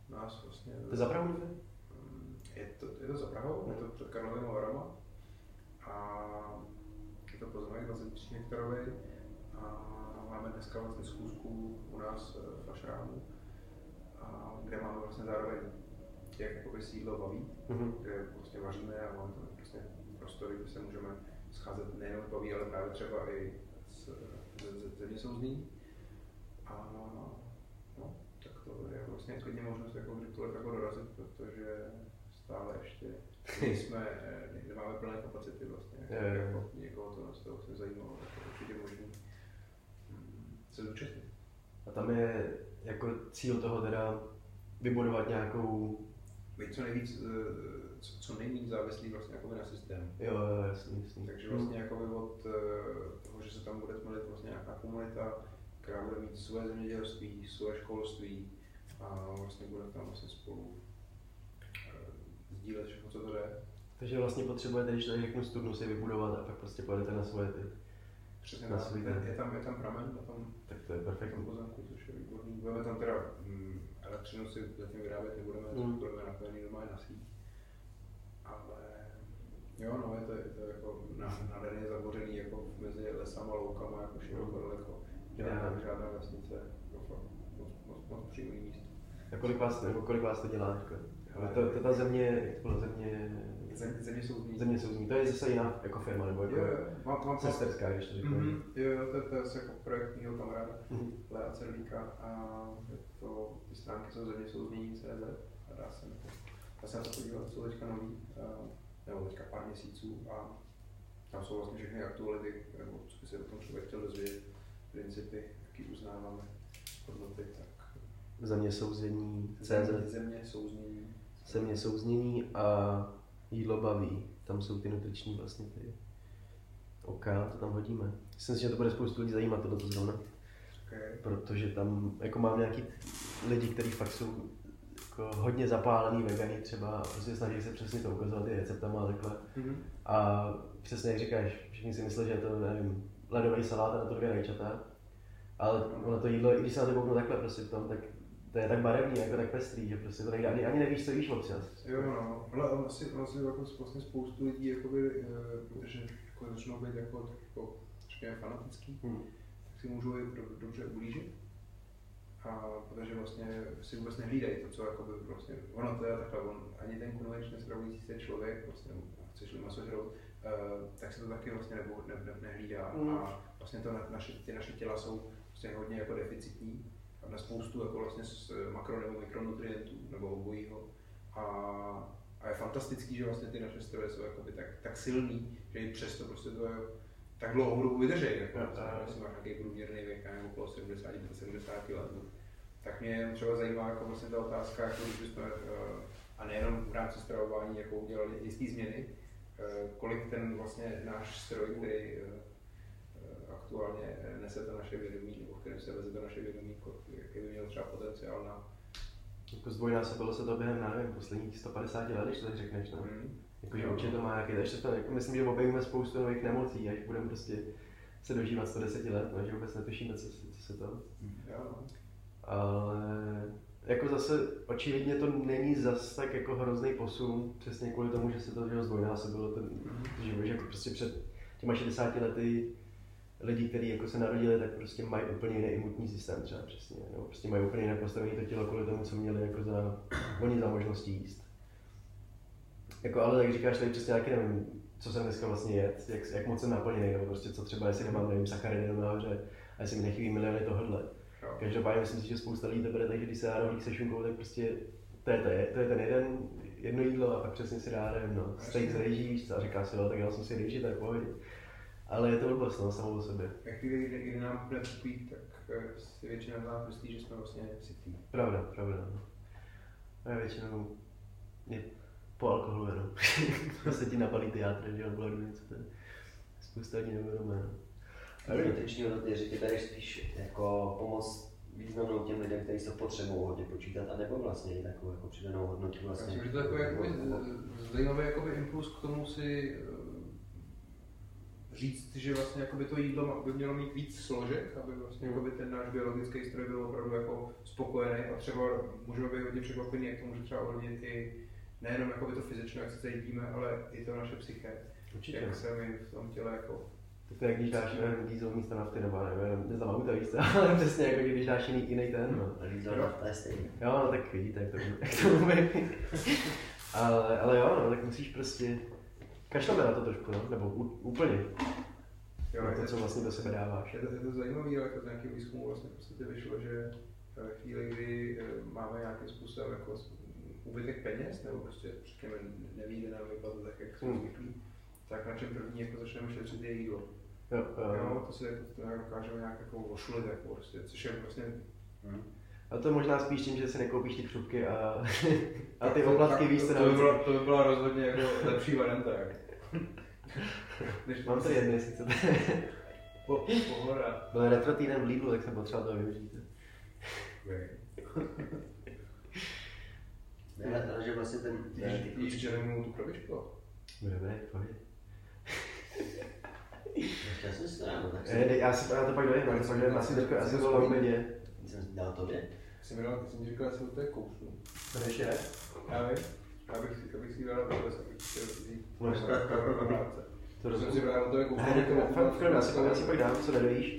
Speaker 2: Nás vlastně.
Speaker 1: to je za Prahu někde?
Speaker 2: Mm, Je to, je to za Prahou, je to před Karlovými Varama. A je to pozemek 23 hektarový. A máme dneska vlastně schůzku u nás eh, v Ašrámu, a kde máme vlastně zároveň jak jakoby sídlo baví,
Speaker 1: Mhm.
Speaker 2: kde vlastně vaříme a máme tam vlastně prostory, kde se můžeme scházet nejen baví, ale právě třeba i z, z, z země souzní. A no, tak to je vlastně klidně možnost jako kdykoliv jako dorazit, protože stále ještě (laughs) jsme, eh, nemáme plné kapacity vlastně,
Speaker 1: jo, jo.
Speaker 2: jako někoho to nás to vlastně zajímalo, tak je určitě možný mm, se zúčastnit.
Speaker 1: A tam je jako cíl toho teda vybudovat nějakou,
Speaker 2: Být co nejvíc, eh, co, co nejméně závislý vlastně jako na systému.
Speaker 1: jo, jo, jasný, jasný.
Speaker 2: Takže vlastně jako od eh, toho, že se tam bude tmelit vlastně nějaká komunita, která bude mít svoje zemědělství, svoje školství a vlastně bude tam vlastně spolu eh, sdílet všechno, co to jde.
Speaker 1: Takže vlastně potřebujete, když tady řeknu studnu, si vybudovat a pak prostě pojedete na svoje ty.
Speaker 2: Přesně
Speaker 1: Na
Speaker 2: tak.
Speaker 1: svůj
Speaker 2: Je, je, tam, je tam pramen na tom,
Speaker 1: Tak to je
Speaker 2: na
Speaker 1: perfektní.
Speaker 2: pozemku, což je výborný. Budeme tam teda mm, elektřinu si zatím vyrábět nebudeme,
Speaker 1: Mm.
Speaker 2: budeme napojený normálně na síť. Ale jo, no, je to, je to jako na- nádherně zabořený jako mezi lesama, loukama, jako široko daleko. Žádná, žádná vesnice, jako moc, moc, moc příjemný místo.
Speaker 1: A kolik vás, nebo kolik vás to dělá? Jako? Ale to, to, ta země, jak to bylo země,
Speaker 2: Země, země jsou zní.
Speaker 1: země souzní, to je zase jiná jako firma, nebo jako
Speaker 2: Jo, jo, mám, mám
Speaker 1: sesterská, když to řeknu.
Speaker 2: Mhm, jo, jo, to, to je jako projekt mého kamaráda.
Speaker 1: Mhm.
Speaker 2: Lea Cervíka a je to, ty stránky jsou země jsou změní CZ a dá se na to, dá se na to podívat, jsou teďka nový, eh, nebo teďka pár měsíců a tam jsou vlastně všechny aktuality, nebo co by se o tom člověk chtěl dozvědět, principy, jaký uznáváme, hodnoty, tak
Speaker 1: Země souzení, CZ,
Speaker 2: země, země souznění,
Speaker 1: země souznění a jídlo baví. Tam jsou ty nutriční vlastně ty. OK, to tam hodíme. Myslím si, že to bude spoustu lidí zajímat tohle zrovna.
Speaker 2: okay.
Speaker 1: protože tam jako mám nějaký lidi, kteří fakt jsou jako hodně zapálený vegani třeba a prostě snaží se přesně to ukazovat i receptama a takhle.
Speaker 2: mm-hmm.
Speaker 1: A přesně jak říkáš, všichni si myslí, že je to, nevím, ledový salát a na to dvě rajčata. Ale ono to jídlo, i když se na to kouknu takhle prostě v tom, tak to je tak barevný, jako tak pestrý, že prostě to nejde, ani, ani nevíš, co jíš občas.
Speaker 2: Jo, no, ale on asi, on asi jako vlastně spoustu lidí, jakoby, eh, protože jako začnou být jako, tak jako, řekněme, fanatický,
Speaker 1: Hmm.
Speaker 2: tak si můžou i do, dobře ublížit. A protože vlastně si vůbec nehlídají to, co jakoby vlastně, ono to je takhle, on, ani ten konvenčně stravující se člověk, vlastně, nebo chceš maso žrout, uh, tak se to taky vlastně nebo, ne, ne, nehlídá.
Speaker 1: Mm.
Speaker 2: A vlastně to na, naše, ty naše těla jsou vlastně hodně jako deficitní na spoustu jako vlastně z makro nebo mikronutrientů nebo obojího. A, a je fantastický, že vlastně ty naše stroje jsou jakoby tak, tak silný, že i přesto prostě to je, tak dlouhou dobu vydrží. Jako,
Speaker 1: jo.
Speaker 2: jestli máš nějaký průměrný věk, nebo okolo 70-70 let. no. Tak mě třeba zajímá jako vlastně ta otázka, jako když bychom, eh, a nejenom v rámci stravování, jako udělali jistý změny, eh, kolik ten vlastně náš stroj, který eh, eh, aktuálně eh, nese to naše vědomí, nebo v kterém se veze to naše vědomí, jaký by měl třeba potenciál na
Speaker 1: Jako zdvojnásobilo se to během, já nevím, posledních 150 let, když to tak řekneš, no.
Speaker 2: Hmm.
Speaker 1: Jakože
Speaker 2: Jo.
Speaker 1: určitě to má nějaký, ještě to, jako myslím, že objevíme spoustu nových nemocí, až budeme prostě se dožívat 110 let, no, že vůbec netušíme, co, se- co se to.
Speaker 2: No.
Speaker 1: Ale jako zase očividně to není zas tak jako hrozný posun, přesně kvůli tomu, že se to že zdvojnásobilo ten život, že jako prostě před těma 60 lety lidi, kteří jako se narodili, tak prostě mají úplně jiný imunitní systém třeba přesně, nebo prostě mají úplně jinak postavené to tělo kvůli tomu, co měli jako za, oni za možnosti jíst. Jako, ale jak říkáš, tady přesně taky nevím, co jsem dneska vlastně jet, jak, jak moc jsem naplněný, nebo prostě co třeba, jestli nemám, nevím, sacharidy jenom nahoře, a jestli mi nechybí miliony tohohle.
Speaker 2: Jo.
Speaker 1: Každopádně myslím si, že spousta lidí to bere tak, že když se dá rohlík se šunkou, tak prostě to je, to je, to je ten jeden, jedno jídlo a pak přesně si dá, nevím, no, steak z rejží, víš co, a říká si, no, tak já jsem si rejži, to je v pohodě. Ale je to blbost, no, samou o sobě.
Speaker 2: Ve chvíli, kdy, kdy nám bude tupít, tak eh, si většina z nás myslí, že jsme vlastně sytý.
Speaker 1: Pravda, pravda, no. A já většinou je po alkoholu jenom. (laughs) to se ti nabalí ty játra, že jo, bylo něco to je. Spousta lidí neuvědomuje, no.
Speaker 4: Ale nutriční hodnoty, že bereš spíš jako pomoc významnou těm lidem, kteří se potřebují hodně počítat, a nebo vlastně i takovou jako přidanou hodnotu
Speaker 2: Já
Speaker 4: vlastně.
Speaker 2: myslím, že to je takový jakoby, zajímavý jakoby impuls k tomu si eh, říct, že vlastně jakoby to jídlo by mělo mít víc složek, aby vlastně jakoby ten náš biologický stroj byl opravdu jako spokojený a třeba můžeme být hodně překvapení, jak to může třeba ovlivnit i nejenom jakoby to fyzično, jak se cítíme, ale i to naše psyché.
Speaker 1: Určitě.
Speaker 2: Jak se my v tom těle jako
Speaker 1: To je, jak když dáš diesel místo nafty, nebo nevím, neznám auta, víš co, (laughs) ale přesně jako když dáš jiný, jiný ten, no.
Speaker 4: A víc to je stejný.
Speaker 1: Jo, no tak vidíte, jak to, jak to (laughs) ale, ale jo, no, tak musíš prostě, kašleme na to trošku, no, nebo úplně,
Speaker 2: Jo,
Speaker 1: na
Speaker 2: je
Speaker 1: to, co vlastně do sebe dáváš.
Speaker 2: Je to, je to zajímavé, ale jako z nějakého výzkumu vlastně v podstatě vyšlo, že ve chvíli, kdy eh, máme nějakým způsobem jako úbytek peněz, nebo prostě řekněme nevíde nám vypadlo tak, jak jsme
Speaker 1: Hmm.
Speaker 2: zvyklí, tak na čem první jako začneme šetřit je jídlo.
Speaker 1: Jo, jo.
Speaker 2: Jo, to si jako, to dokážeme nějak jako ošulit, jako prostě, což je vlastně
Speaker 1: A to je možná spíš tím, že si nekoupíš ty křupky a, (laughs) a ty oplatky víš, co
Speaker 2: to, to, by
Speaker 1: na
Speaker 2: byla, to by byla rozhodně jako lepší varianta. Jako.
Speaker 1: Mám tady jedny, jestli chcete.
Speaker 2: Po, pohoda.
Speaker 1: Byl retro týden v Lidlu, tak jsem potřeboval to využít.
Speaker 4: Ne, ale že vlastně ten,
Speaker 2: Jíš, červenou tu krabičku?
Speaker 1: Dobré, pojď.
Speaker 4: Já jsem si to ráno, tak
Speaker 1: Eh, dej, Já, si, to pak dojím, to pak dojím, asi, teďka- asi to na obědě.
Speaker 4: jsem dal tobě.
Speaker 2: Jsi mi dal, ty jsi mi říkal, jestli to je kousnu.
Speaker 1: To ještě ne?
Speaker 2: Já vím, já bych, si- já bych si dal abych chtěl vzít.
Speaker 1: To
Speaker 2: To jsem si bral, to kousnu.
Speaker 1: Ne, fakt, já si pak, já si pak dám, co nedojíš.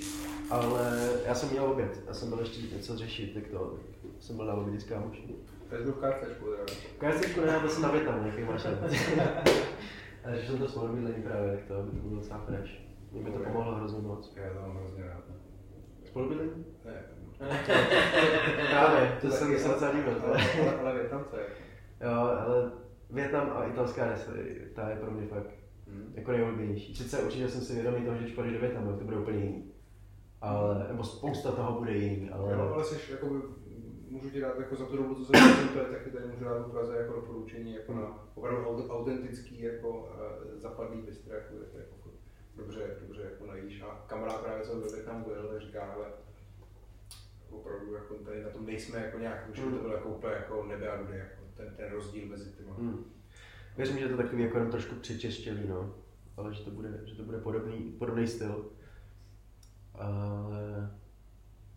Speaker 1: Ale já jsem měl oběd, já jsem byl ještě něco řešit, tak to jsem byl na obědě s kámoši.
Speaker 2: To je to v kartečku, teda.
Speaker 1: Kajsečku ne, byl jsem na Větnamu, jaký máš. Ale že jsem to spolubydlení právě, tak to by to bylo docela fresh. Mě by to pomohlo hrozně moc.
Speaker 2: Já to mám hrozně rád.
Speaker 1: Spolubydlení?
Speaker 2: Ne, (laughs)
Speaker 1: Právě, to jsem se docela líbil.
Speaker 2: ale, ale, ale Větnamce.
Speaker 1: Jo, ale Větnam a italská restaurace, ta je pro mě fakt
Speaker 2: Hmm.
Speaker 1: jako nejoblíbenější. Sice určitě jsem si vědomý toho, že když půjdeš do Větnamu, to bude úplně jiný. Ale, nebo spousta toho bude jiný, ale...
Speaker 2: Jo, ale jsi, jakoby, můžu ti dát jako za tu dobu, co jsem jsem (coughs) to je taky tady můžu dát Praze jako doporučení jako na opravdu aut- autentický jako uh, zapadlý bistro, jako, je to jako furt dobře, dobře jako najíš. A kamarád právě co do Větnamu byl, tak říká, hele, opravdu jako tady na tom nejsme jako nějak, že by to bylo jako úplně jako nebe a dudy, jako ten, ten rozdíl mezi těma.
Speaker 1: Hmm. Věřím, že to takový jako jenom trošku přečeštělý, no. Ale že to bude, že to bude podobný, podobný styl. Ale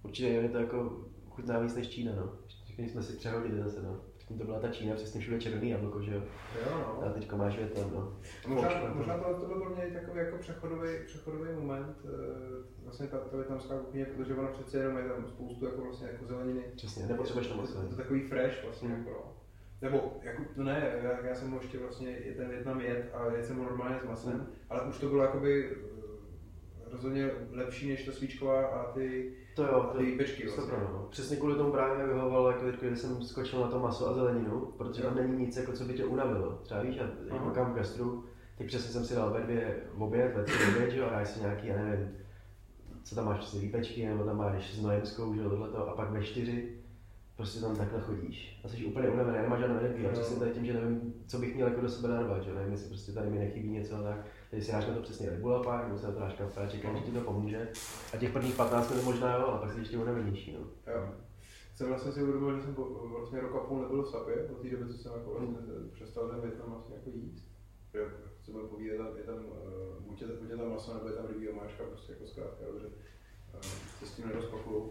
Speaker 1: určitě je to jako chutná víc než Čína, no. Všichni jsme si přehodili zase, no. Předtím to byla ta Čína, přesně všude červený jablko, že jo.
Speaker 2: Jo, no.
Speaker 1: A teďka máš Větnam, no.
Speaker 2: A Možná, možná to, to byl pro mě takový jako přechodový, přechodový moment, eh, vlastně ta, ta větnamská kuchyně, protože ona přece jenom je tam spoustu jako vlastně jako zeleniny.
Speaker 1: Přesně, nepotřebuješ to moc.
Speaker 2: To je takový fresh vlastně
Speaker 1: Hmm.
Speaker 2: jako no. Nebo, jako, no ne, já, já jsem ho ještě vlastně, je ten Větnam jet a jet jsem ho normálně s masem,
Speaker 1: Hmm.
Speaker 2: ale už to bylo jakoby eh, rozhodně lepší než ta svíčková a ty,
Speaker 1: To jo,
Speaker 2: a
Speaker 1: to
Speaker 2: ty pečky
Speaker 1: to
Speaker 2: vlastně.
Speaker 1: pravda, no. Přesně kvůli tomu právě mi vyhovovalo, jako teď, když jsem skočil na to maso a zeleninu, protože tam není nic, jako co by tě unavilo. Třeba víš, já jako kam gastru, tak přesně jsem si dal ve dvě v oběd, ve tři oběd, že a dáš si nějaký, já nevím, co tam máš, přesně výpečky, nebo tam máš s nojemskou, že tohleto, a pak ve čtyři prostě tam takhle chodíš. A jsi úplně unavený, nemáš žádnou energii. A
Speaker 2: Jo.
Speaker 1: přesně tady tím, že nevím, co bych měl jako do sebe narvat, že nevím, jestli prostě tady mi nechybí něco, tak Teď si dáš na to přesně Red Bulla pak, nebo se na to dáš kafe a čekám, že ti to pomůže. A těch prvních 15 minut možná jo, a pak si ještě unavenější. No.
Speaker 2: Jo. Jsem vlastně si uvědomil, že jsem po, vlastně rok a půl nebyl v Sapě, od té doby, co jsem jako vlastně přestal ten Větnam vlastně jako jíst. Že, se budeme povídat, je tam, uh, buď, je, buď je tam maso, nebo je tam rybí omáčka, prostě jako zkrátka, dobře. Uh, se s tím nerozpakují.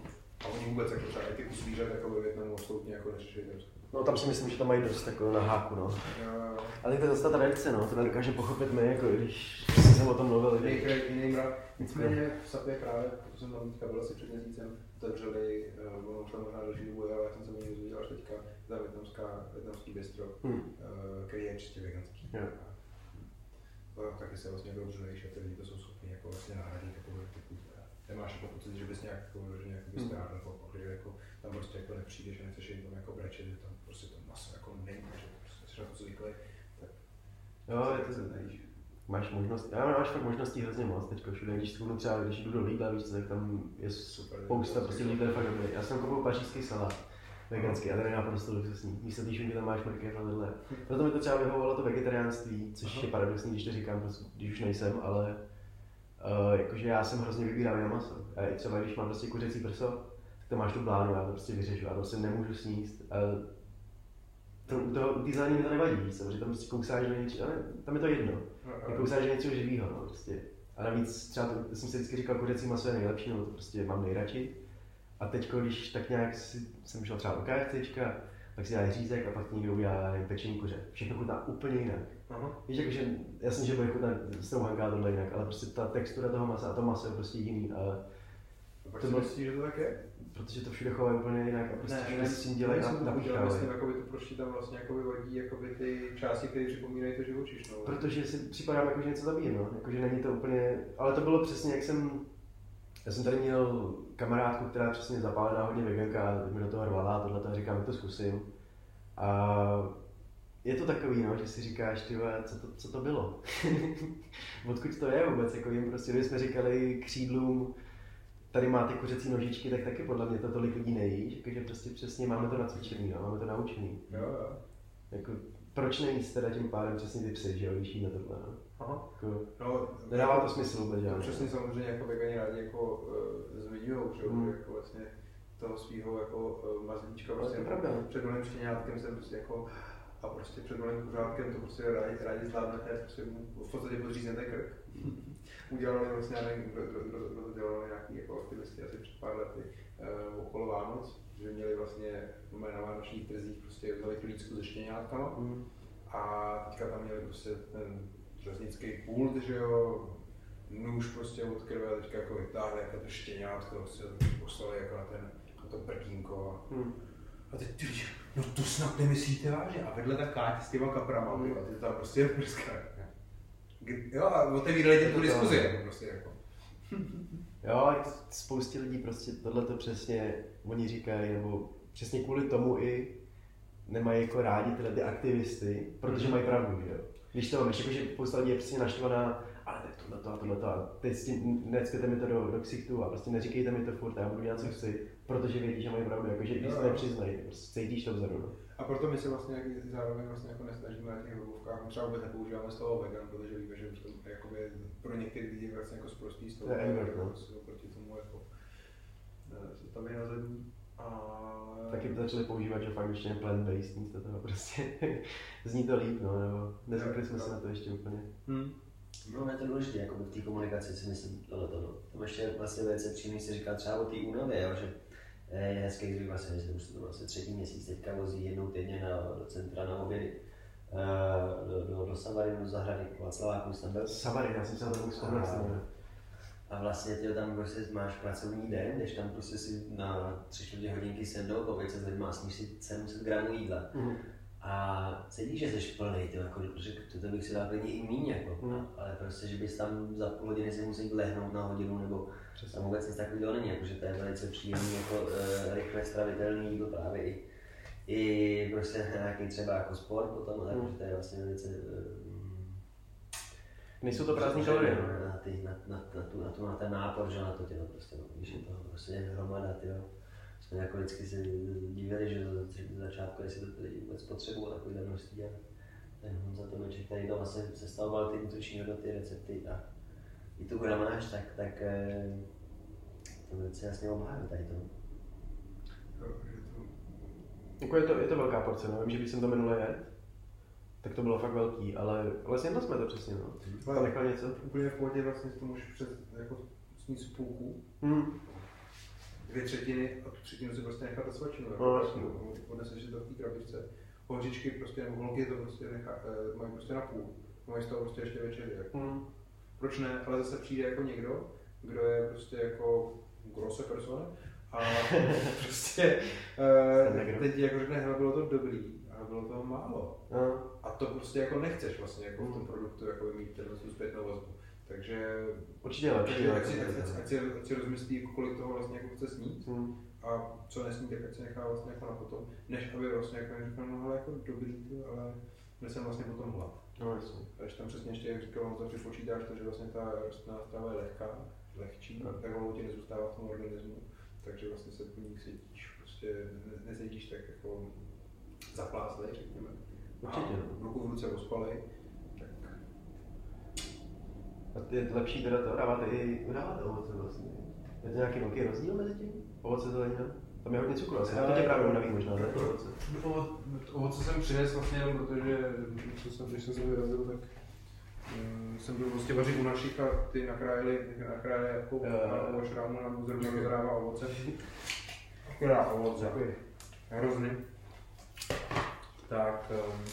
Speaker 2: A oni vůbec jako třeba i ty kus zvířat jako ve Větnamu absolutně jako neřeší.
Speaker 1: no tam si myslím, že to mají dost jako na háku. No.
Speaker 2: Jo, jo.
Speaker 1: Ale to je zase ta tradice, no, to nedokáže pochopit my, jako když jsem o tom mluvil.
Speaker 2: Nicméně v Sapě právě, protože jsem tam teďka byl asi před měsícem, otevřeli, uh, ono už tam možná další dobu, ale já jsem se o ní dozvěděl až teďka, ta větnamská, větnamský bistro,
Speaker 1: Hm.
Speaker 2: uh, který je čistě veganský.
Speaker 1: Jo.
Speaker 2: To taky se vlastně dobře ty lidi to jsou schopni jako vlastně nahradit jako typu, nemáš jako pocit, že bys nějak jako vyloženě jako bys
Speaker 1: Hmm.
Speaker 2: strávil, jako, protože jako tam prostě jako nepřijdeš a nechceš jim tam jako brečet, že tam prostě to maso jako není, že prostě jsi na to zvyklý, tak
Speaker 1: Jo, je to,
Speaker 2: se nejíš.
Speaker 1: máš možnost, já máš fakt možností hrozně moc teďko všude, když schodu třeba, když jdu do Lidla, víš tak tam je
Speaker 2: Super.
Speaker 1: spousta, prostě Lidl je fakt dobrý. Já jsem koupil pařížský salát, veganský, a ten je naprosto luxusní. Místo té šunky tam máš mrkev a tohle. Proto mi to třeba vyhovovalo to vegetariánství, což
Speaker 2: Aha.
Speaker 1: je paradoxní, když to říkám, prostě, když už nejsem, ale uh, jakože já jsem hrozně vybíravý na maso. A i třeba když mám prostě kuřecí prso, to máš tu blánu, já to prostě vyřešu, já to prostě nemůžu sníst. A to, u toho, u té zelení mi to nevadí, víš že tam prostě kousáš do něčeho, ale tam je to jedno. Ty kousáš do něčeho živého, no, prostě. A navíc třeba, to, to jsem si vždycky říkal, kuřecí maso je nejlepší, no to prostě mám nejradši. A teď, když tak nějak si, jsem šel třeba do KFCčka, tak si dá řízek a pak někdo udělá pečení kuře. Všechno chutná úplně jinak.
Speaker 5: Aha.
Speaker 1: Víš, jakože, jasně, že bude chutnat strouhanka tohle jinak, ale prostě ta textura toho masa a to maso je prostě jiný. A
Speaker 2: A pak
Speaker 1: To
Speaker 2: si
Speaker 1: bylo-
Speaker 2: myslíš, že to tak je?
Speaker 1: protože to všude chovají úplně jinak a prostě
Speaker 2: Ne,
Speaker 1: všude
Speaker 2: ne,
Speaker 1: s tím dělají a
Speaker 2: to udělal,
Speaker 1: napíchávají.
Speaker 2: myslím, jakoby to, proč ti tam vlastně jakoby vadí jakoby ty části, které připomínají to živočišnou.
Speaker 1: Protože si připadám jako, že něco zabíjí, no. Jakože není to úplně, ale to bylo přesně, jak jsem, já jsem tady měl kamarádku, která přesně zapálená hodně veganka a teď mi do toho rvala a tohle a říkám, jak to zkusím. A je to takový, no, že si říkáš, ty co to, co to bylo? (laughs) Odkud to je vůbec? Jako jim prostě, my jsme říkali křídlům, tady máte kuřecí nožičky, tak taky podle mě to tolik lidí nejí, jakože prostě přesně máme to nacvičený, no, máme to naučený.
Speaker 2: Jo, jo.
Speaker 1: Jako, proč nejíst teda tím pádem přesně ty psy, že jo, když jíme tohle, no?
Speaker 5: Aha.
Speaker 1: Jako,
Speaker 2: No,
Speaker 1: nedává to smysl vůbec, že
Speaker 2: přesně samozřejmě jako vegani rádi jako uh, zmiňujou, že jo,
Speaker 1: Mm.
Speaker 2: jako vlastně toho svého jako uh, mazlíčka prostě
Speaker 1: pravda.
Speaker 2: před malým štěňátkem se prostě jako a prostě před malým kuřátkem to prostě rádi, rádi zvládnete, prostě mu v podstatě podřízněte krk. (laughs) Udělali vlastně, já nevím, kdo, kdo, kdo, kdo to dělali nějaký jako aktivisti asi před pár lety uh, okolo Vánoc, že měli vlastně na vánočních trzích prostě vzali klícku se štěňátkama
Speaker 1: Mm.
Speaker 2: a teďka tam měli prostě ten řeznický pult, že jo, nůž prostě od krve a teďka jako vytáhli jako to štěňátko, prostě poslali jako na, ten, na to prdínko.
Speaker 1: Mm.
Speaker 2: A teď ty lidi, no to snad nemyslíte vážně. A vedle ta Káť s těma kaprama, mm. ty tam prostě prska. Jo, a otevírali tě tu
Speaker 1: To-
Speaker 2: diskuzi, jako prostě jako.
Speaker 1: Jo, spoustě lidí prostě tohle to přesně oni říkají, nebo přesně kvůli tomu i nemají jako rádi tyhle ty aktivisty, protože mají pravdu, že jo. Když to máš, jakože spousta lidí je přesně naštvaná, ale tak tohle to a tohle to a teď s tím necpěte mi to do, do ksichtu a prostě neříkejte mi to furt a já budu dělat, co chci, protože vědí, že mají pravdu, jakože i
Speaker 2: Jo,
Speaker 1: se nepřiznají, prostě cítíš to vzadu, no.
Speaker 2: A proto my se vlastně jak- zároveň vlastně jako nesnažíme na těch webovkách, třeba vůbec nepoužíváme slovo vegan, protože víme, že to je jakoby pro některé lidi vlastně jako zprostý slovo.
Speaker 1: To je N-word, no.
Speaker 2: prostě Oproti tomu jako eh, se tam je na zemí. A
Speaker 1: Taky to začali používat, že fakt ještě plant-based místo toho prostě. (laughs) Zní to líp, no, nebo nezvykli jsme se na to ještě úplně.
Speaker 2: Hmm.
Speaker 4: No, je to důležité, jako v té komunikaci si myslím tohle no. Tam ještě vlastně velice přímý si říkal třeba o té únavě, jo, že je hezký, když vlastně, myslím, už to vlastně třetí měsíc teďka vozí jednou týdně na, do centra na obědy. eh, do, do, do Savarinu, do zahrady Václaváků jsem byl.
Speaker 1: Savary, já jsem se na to vzpomenout.
Speaker 4: A- vlastně ty tam prostě máš pracovní den, když tam prostě si na tři čtvrtě hodinky sednou, pověď se s lidmi a sníš si 700 gramů jídla.
Speaker 1: Mhm.
Speaker 4: A cítíš, že jsi plný, ty, jako, že to, to bych si dal klidně i míň, jako.
Speaker 1: Mm.
Speaker 4: ale prostě, že bys tam za půl hodiny si musel lehnout na hodinu, nebo
Speaker 1: Přesně.
Speaker 4: tam vůbec nic takového není, jako, že to je velice příjemný, jako e, rychle stravitelný jídlo právě i, i prostě nějaký třeba jako sport potom, ale
Speaker 1: Mm.
Speaker 4: mm. to je vlastně velice e,
Speaker 1: Nejsou to prázdné kalorie,
Speaker 4: na, ty, na, na, na, tu, na, tu, na ten nápor, že na to tělo prostě, no, když je toho prostě hromada, tyjo. Jsme jako vždycky se divili, že za, za začátku, jestli to lidi vůbec potřebují takové množství. A ten Honza Tomeček, který to vlastně sestavoval ty nutriční hodnoty, recepty a i tu gramáž, tak, tak eh, to velice jasně obhájil tady to.
Speaker 2: To
Speaker 1: Jako je to, je to velká porce, no. Vím, že když jsem to minule jedl, tak to bylo fakt velký, ale, ale snědli jsme to přesně, no. Tam nechal něco.
Speaker 2: úplně v pohodě vlastně to můžeš přes jako sníst půlku,
Speaker 1: Hmm.
Speaker 2: Dvě třetiny a tu třetinu si prostě nechat svačinu. Jako,
Speaker 1: No, jasně.
Speaker 2: odneseš si to v té krabičce. Hořičky prostě, nebo holky to prostě nechá, eh, mají prostě na půl. Mají z toho prostě ještě večeři. Jako.
Speaker 1: Hmm.
Speaker 2: Proč ne? Ale zase přijde jako někdo, kdo je prostě jako grosse persona a (laughs) prostě uh, teď jako řekne, hele, bylo to dobrý, ale bylo toho málo.
Speaker 1: No.
Speaker 2: A to prostě jako nechceš vlastně jako v tom
Speaker 1: Mm.
Speaker 2: produktu jako mít tenhle tu zpětnou vazbu. Takže
Speaker 1: Určitě lepší.
Speaker 2: ať si, ať, ať,
Speaker 1: lepší.
Speaker 2: ať, si, ať si rozmyslí, jako kolik toho vlastně jako chce snít
Speaker 1: Hmm.
Speaker 2: a co nesní, tak ať se nechá vlastně jako na potom, než aby vlastně jako říkal, no ale jako dobrý, ale měl jsem vlastně potom hlad.
Speaker 1: No, jasně.
Speaker 2: A když tam přesně ještě, jak říkal, on to připočítáš to, že vlastně ta rostlinná strava je lehká, lehčí,
Speaker 1: No.
Speaker 2: tak ono ti nezůstává v tom organismu, takže vlastně se po ní cítíš, prostě ne- necítíš tak jako zapláslej, řekněme.
Speaker 1: Určitě,
Speaker 2: A
Speaker 1: no.
Speaker 2: ruku v ruce ospalej,
Speaker 1: A je lepší teda to dávat i dávat ovoce vlastně. Je to nějaký velký rozdíl mezi tím? Ovoce zelenina? Tam je hodně cukru, asi. To tě právě unaví možná, ne? to Ovoce.
Speaker 2: Ovoce, ovoce jsem přines vlastně jenom protože, co jsem, když jsem se vyrazil, tak mm, jsem byl prostě vařit u našich a ty nakrájeli, nakrájeli jako na šrámu nám zrovna rozhrává ovoce. (laughs) Akorát ovoce. Hrozný. Tak, um,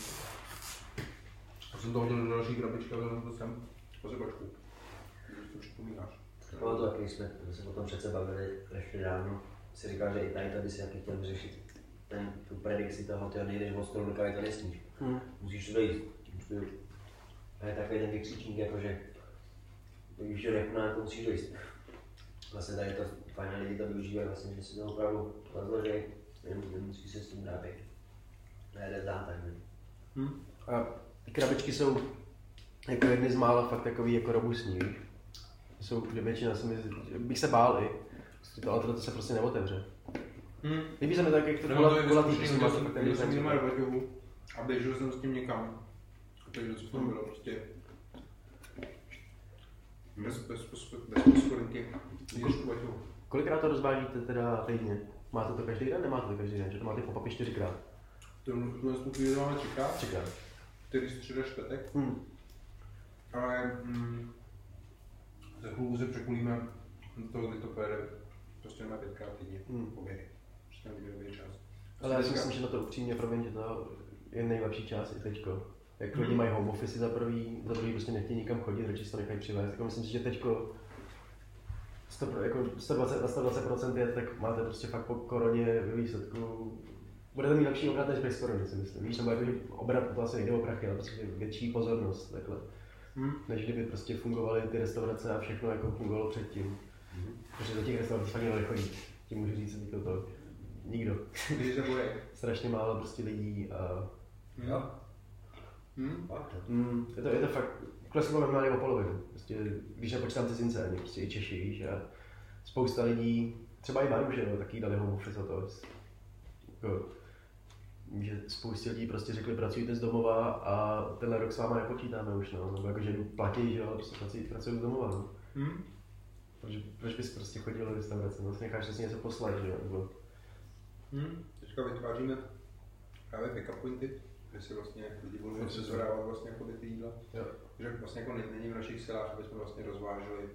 Speaker 2: jsem to hodil do další krabičky a vzal jsem posypačku. Když to připomínáš.
Speaker 4: Bylo to taky, když jsme se o tom přece bavili ještě dávno. Si říkal, že i tady to by si taky chtěl vyřešit ten, tu predikci toho, ty nejdeš od stolu do kavy, to nesníš.
Speaker 1: Hmm.
Speaker 4: Musíš to dojít. A je takový ten vykřičník, jakože když to nechná, to musíš dojít. Vlastně tady to fajn lidi to využívají, vlastně, že si to opravdu rozloží, nemusí se s tím dát nejde zdát tak. ne?
Speaker 2: Hm?
Speaker 1: A ty krabičky jsou jako jedny z mála fakt takový jako robustní, víš? Jsou, že většina se mi, bych se bál i, Prostě to, ale tohle se prostě neotevře.
Speaker 2: Hm?
Speaker 1: Líbí se mi tak, jak to
Speaker 2: to
Speaker 1: kulatý,
Speaker 2: měl
Speaker 1: máte
Speaker 2: jsem, měl
Speaker 1: ten
Speaker 2: jsem doma baťohu a běžel jsem s tím někam. Takže co tam bylo, prostě bez, bez, bez, bez baťohu.
Speaker 1: Kolikrát to rozvážíte teda týdně? Máte to každý den? Nemáte to každý den, že to máte čtyřikrát?
Speaker 2: Tu- Tuhle tu chvíli máme třikrát,
Speaker 1: Třikrát.
Speaker 2: který středa čtvrtek,
Speaker 1: Hmm.
Speaker 2: Ale mm, za chvilku se překulíme do toho, kdy to pojede prostě na pětkrát týdně,
Speaker 1: Hmm.
Speaker 2: obědy. Prostě na výběrový čas.
Speaker 1: Ale já si myslím, že na to upřímně, promiň, že to je nejlepší část i teďko. Jak lidi
Speaker 2: Mhm.
Speaker 1: mají home office za prvý, za druhý prostě nechtějí nikam chodit, radši si to nechají přivést. Jako myslím si, že teďko 100, jako 120 na 120% je, tak máte prostě fakt po koroně ve výsledku budete mít lepší obrat než bez korony, si myslím. Víš, nebo jako, že obrat to asi nejde o prachy, ale prostě větší pozornost, takhle.
Speaker 2: Hmm.
Speaker 1: Než kdyby prostě fungovaly ty restaurace a všechno jako fungovalo předtím. Protože do těch restaurací fakt někdo nechodí. Tím můžu říct, že to nikdo.
Speaker 2: Když se boje.
Speaker 1: Strašně málo prostě lidí a
Speaker 4: Jo.
Speaker 2: Hmm?
Speaker 4: Fakt, jo.
Speaker 1: Mm, je, to, je to fakt, kleslo normálně o polovinu. Prostě, když nepočítám cizince, ani prostě i Češi, víš, a spousta lidí, třeba i Manu, že jo, taky dali home office a to. Jako, že spoustě lidí prostě řekli, pracujte z domova a tenhle rok s váma nepočítáme už, no. Nebo jako, že platí, že jo, prostě pracují, pracují z domova, no.
Speaker 2: Hmm?
Speaker 1: Proč, proč bys prostě chodil do restaurace, no, si necháš si něco poslat, že jo, nebo...
Speaker 2: Hmm. Teďka vytváříme právě pick-up pointy, kde si vlastně lidi budou moci zvedávat vlastně jako ty jídla.
Speaker 1: Jo.
Speaker 2: Že vlastně jako ne- není v našich silách, aby jsme vlastně rozváželi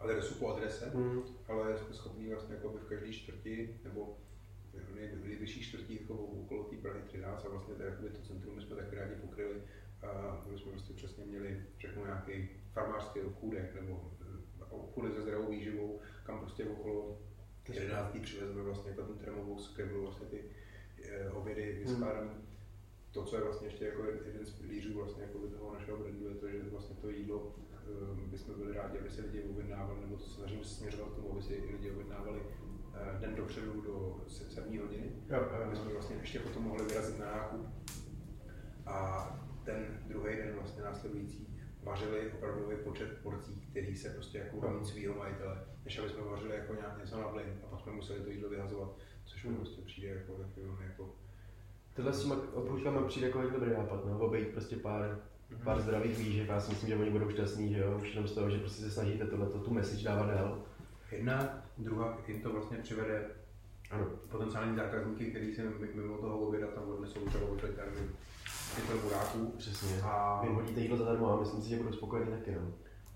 Speaker 2: adresu po adrese,
Speaker 1: Mm,
Speaker 2: ale jsme schopni vlastně jako by v každé čtvrti nebo nej- nejvyšší čtvrtí jako okolo té Prahy 13 a vlastně to, jakoby to centrum my jsme taky rádi pokryli, a aby jsme prostě přesně měli řeknu nějaký farmářský obchůdek nebo eh, obchůdek se zdravou výživou, kam prostě okolo 11. přivezeme vlastně jako ten termovous, kde budou vlastně ty eh, obědy vyskládané. To, co je vlastně ještě jako jeden z pilířů vlastně jako by toho našeho brandu, je to, že vlastně to jídlo eh, bychom byli rádi, aby se lidi objednávali, nebo to se směřovat k tomu, aby si lidi objednávali den dopředu do 7 hodiny,
Speaker 1: jo, jo,
Speaker 2: aby jsme vlastně ještě potom mohli vyrazit na nákup. A ten druhý den vlastně následující vařili opravdový počet porcí, který se prostě jako mít svýho majitele, než aby jsme vařili jako nějak něco na blin a pak jsme museli to jídlo vyhazovat, což mi prostě přijde jako takový velmi jako
Speaker 1: Tohle s těma obchůdkama přijde jako dobrý nápad, no, obejít prostě pár, pár zdravých výživ, já si myslím, že oni budou šťastní, že jo, už jenom z toho, že prostě se snažíte tohleto, tu message dávat dál.
Speaker 2: Jedna, druhá, jim to vlastně přivede
Speaker 1: Ano.
Speaker 2: potenciální zákazníky, kteří si mimo toho oběda tam odnesou třeba od termín těchto buráků.
Speaker 1: Přesně.
Speaker 2: A
Speaker 1: Vy jim hodíte jídlo zadarmo a myslím si, že budou spokojení taky, no.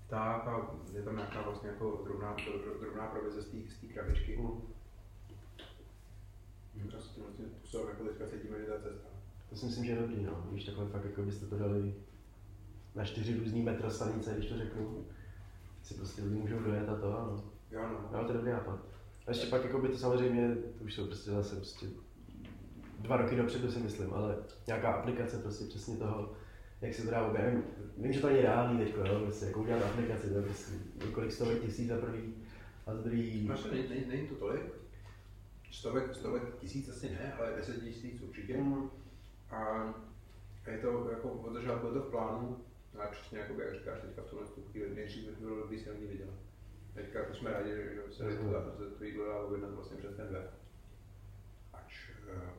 Speaker 2: tak a je tam nějaká vlastně jako drobná, dro- drobná provize z té- krabičky.
Speaker 1: Mm.
Speaker 2: A s tím vlastně způsobem jako teďka cítíme, že to je cesta.
Speaker 1: To si myslím, že je dobrý, no. Když takhle fakt, jako byste to dali na čtyři různý metro stanice, když to řeknu, si prostě lidi můžou dojet a to, ano.
Speaker 2: Jo no.
Speaker 1: No, to je dobrý nápad. A ještě pak jako by to samozřejmě, to už jsou prostě zase prostě dva roky dopředu si myslím, ale nějaká aplikace prostě přesně toho, jak se to dá obě. Vím, vím, že to není reálný teďko, jo, prostě jako udělat aplikaci, to je prostě několik stovek tisíc za prvý a za druhý.
Speaker 2: Naše není, není, není to tolik. Stovek, stovek tisíc asi ne, ale deset tisíc určitě.
Speaker 1: Mm,
Speaker 2: A je to jako od začátku je to v plánu, a přesně jako jak říkáš teďka v tuhle tu chvíli, nejdřív by bylo dobrý si na ní viděla. Teďka jako jsme rádi, že se to, dá- že to jídlo dá objednat vlastně přes ten web. Ač eh,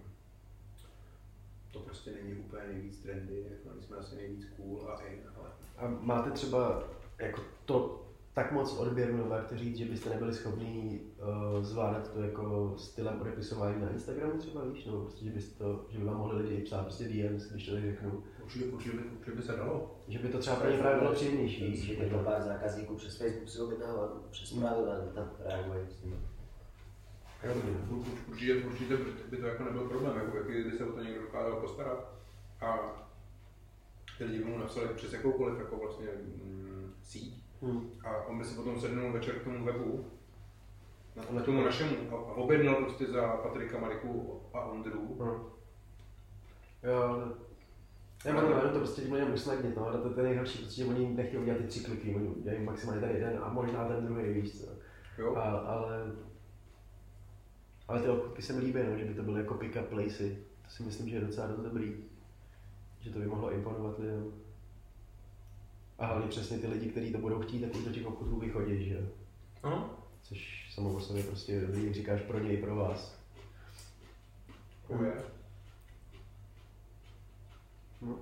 Speaker 2: to prostě není úplně nejvíc trendy, jako my jsme asi nejvíc cool a in, ale
Speaker 1: A máte třeba jako to tak moc odběru, nebo jak to říct, že byste nebyli schopni uh, zvládat to jako stylem odepisování na Instagramu třeba, víš, nebo prostě, že, byste to, že by vám mohli lidi psát prostě DMs, když to tak řeknu.
Speaker 2: Určitě, určitě, by, určitě by se dalo.
Speaker 1: Že by to třeba pro ně právě bylo příjemnější.
Speaker 4: Že
Speaker 1: Že
Speaker 4: to
Speaker 1: by to,
Speaker 4: pár zákazníků přes Facebook si objednává, přes zprávy, ale tam reaguje s nimi.
Speaker 2: Určitě, určitě by to jako nebyl problém, jako kdyby se o to někdo dokázal postarat. A ty lidi by mu napsali přes jakoukoliv jako vlastně mm, síť.
Speaker 1: Hm.
Speaker 2: A on by si potom sednul večer k tomu webu, na, na tomu našemu, a, a objednal prostě za Patrika, Mariku a Ondru.
Speaker 1: No. Jo, já mám to, to prostě tím lidem usnadnit, no, to, to je nejhorší, protože oni nechtějí udělat ty tři kliky, oni udělají maximálně ten jeden a možná ten druhý, víš co.
Speaker 2: Jo?
Speaker 1: A, ale, ale ty obchůdky se mi líbí, no, že by to byly jako pick-up places. To si myslím, že je docela dost dobrý. Že to by mohlo imponovat lidem. A hlavně přesně ty lidi, kteří to budou chtít, tak už do těch obchodů vychodí, že jo.
Speaker 2: Ano.
Speaker 1: Což samo o sobě prostě lidi říkáš pro něj, pro vás.
Speaker 2: To je.
Speaker 1: No.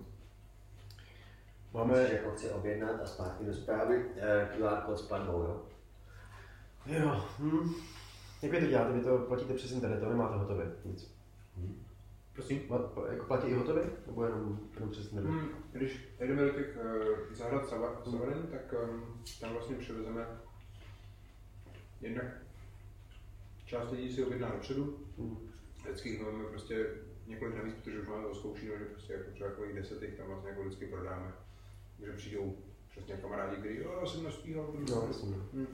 Speaker 4: Máme...
Speaker 1: Máme,
Speaker 4: jako chci objednat a zpátky do zprávy eh, QR kód s platbou, jo?
Speaker 1: jo, hm. Jak vy to děláte? Vy to platíte přes internet, to nemáte hotové, nic.
Speaker 2: Prosím.
Speaker 1: Jako platí i hotové? Nebo jenom, jenom přes internet?
Speaker 2: Hmm, když jdeme do těch uh, zahrad Sava- Savarin, tak um, tam vlastně přivezeme jednak část lidí si objedná dopředu,
Speaker 1: Hm.
Speaker 2: vždycky jich máme prostě několik navíc, protože už máme to zkoušeno, že prostě jako třeba takových deset jich tam vlastně jako vždycky prodáme. Takže přijdou přesně kamarádi, kteří, jo, já jsem naspíhal.
Speaker 1: No, jasně.
Speaker 2: Hmm.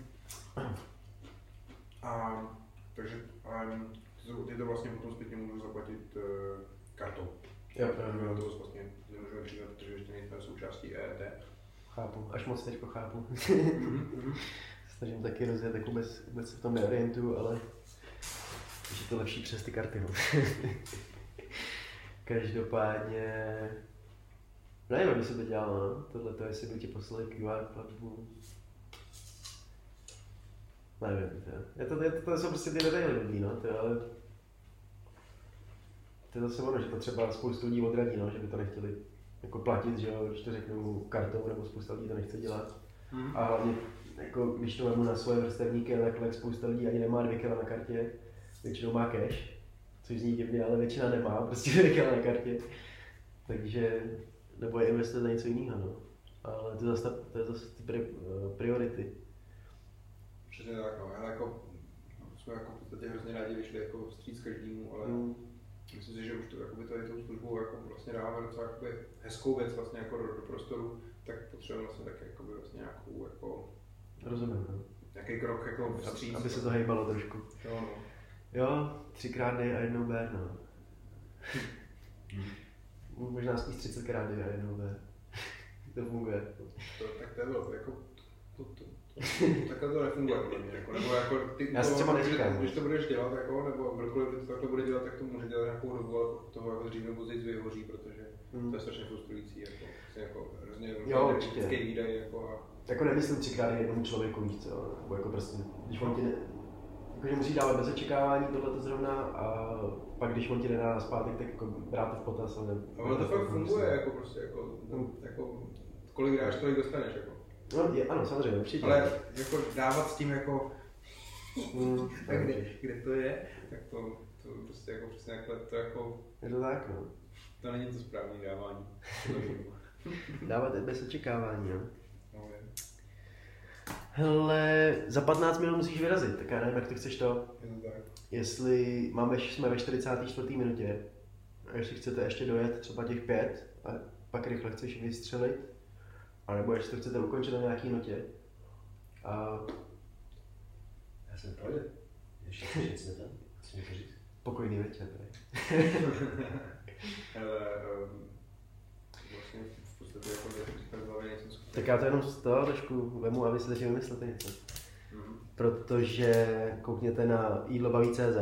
Speaker 2: A takže um, ty, to, to vlastně potom zpětně můžu zaplatit uh, kartou.
Speaker 1: Jo, jo,
Speaker 2: Na
Speaker 1: jo.
Speaker 2: to vlastně nemůžeme přidat, protože ještě nejsme součástí EET.
Speaker 1: Chápu, až moc teďko chápu.
Speaker 2: Mhm, (laughs)
Speaker 1: Snažím taky rozjet, jako vůbec, vůbec se v tom neorientuju, ale že to lepší přes ty karty. No. (laughs) Každopádně, nevím, jak by se to dělalo, no. tohle to, jestli by ti poslali QR platbu. Nevím, to, je to, je to, to jsou prostě ty detaily blbý, no, to, je, ale to je zase ono, že to třeba spoustu lidí odradí, no, že by to nechtěli jako platit, že jo, když to řeknu kartou, nebo spousta lidí to nechce dělat.
Speaker 2: Mhm.
Speaker 1: A hlavně, jako, když to vemu na svoje vrstevníky, takhle spousta lidí ani nemá dvě kila na kartě, většinou má cash, což zní divně, ale většina nemá prostě (laughs) dvě kila na kartě. Takže, nebo je investovat za něco jiného, no. Ale to, je zase, to je zase ty pri, eh, priority.
Speaker 2: Přesně tak, no. Ale jako, jsme jako v podstatě hrozně rádi vyšli jako vstříc každému, ale
Speaker 1: Mm.
Speaker 2: myslím si, že už to jakoby tady tou službou jako vlastně dáváme docela jakoby hezkou věc vlastně jako do, do prostoru, tak potřebujeme vlastně taky jakoby vlastně nějakou jako
Speaker 1: Rozumím, no.
Speaker 2: nějaký krok jako vstříc.
Speaker 1: Aby se to hejbalo trošku.
Speaker 2: Jo, no.
Speaker 1: Jo, třikrát dej a jednou ber, no. (laughs) Možná spíš 30 krát dej a jednou ber. (laughs) to funguje.
Speaker 2: To, tak to je bylo, jako, to, to, (laughs) takhle to nefunguje podle mě, jako, nebo jako ty,
Speaker 1: Já si
Speaker 2: to-
Speaker 1: třeba
Speaker 2: když-
Speaker 1: neříkám.
Speaker 2: Když to budeš dělat, jako, nebo kdokoliv to takhle bude dělat, tak to může dělat nějakou dobu, ale toho jako dřív nebo později vyhoří, protože
Speaker 1: Mm.
Speaker 2: to je strašně frustrující, jako, prostě jako hrozně
Speaker 1: Jo, určitě.
Speaker 2: energetický výdaj, jako, a
Speaker 1: Jako nemyslím třikrát jednomu člověku, víš co, nebo jako prostě, když on ti ne, jako že musí dávat bez očekávání tohle zrovna a pak když on ti nedá na zpátek, tak jako brát to v potaz, ale...
Speaker 2: Ono to fakt funguje, jako prostě, jako,
Speaker 1: Mm.
Speaker 2: jako kolik dáš, tolik dostaneš, jako.
Speaker 1: No, je, ano, samozřejmě, určitě.
Speaker 2: Ale jako dávat s tím, jako, (laughs)
Speaker 1: Mm,
Speaker 2: tak kde, kde to je, tak to, to prostě jako přesně takhle, to jako,
Speaker 1: je to tak, no.
Speaker 2: to není to správné dávání. (laughs)
Speaker 1: Dávat bez očekávání, no.
Speaker 2: No, je.
Speaker 1: Hele, za 15 minut musíš vyrazit, tak já nevím, jak to chceš to.
Speaker 2: Je to tak.
Speaker 1: Jestli máme, jsme ve 44. minutě, a jestli chcete ještě dojet třeba těch pět, a pak rychle chceš vystřelit, anebo jestli to chcete ukončit na nějaký notě. A
Speaker 4: Já jsem projde. Ještě chceš něco tam? Chci něco říct?
Speaker 1: pokojný večer. tady.
Speaker 2: Ale um, vlastně v podstatě jako říkat z hlavy nejsem schopný.
Speaker 1: Tak já to jenom z toho trošku vemu a vy si začali vymyslete něco.
Speaker 2: Mhm.
Speaker 1: Protože koukněte na jídlobaví.cz,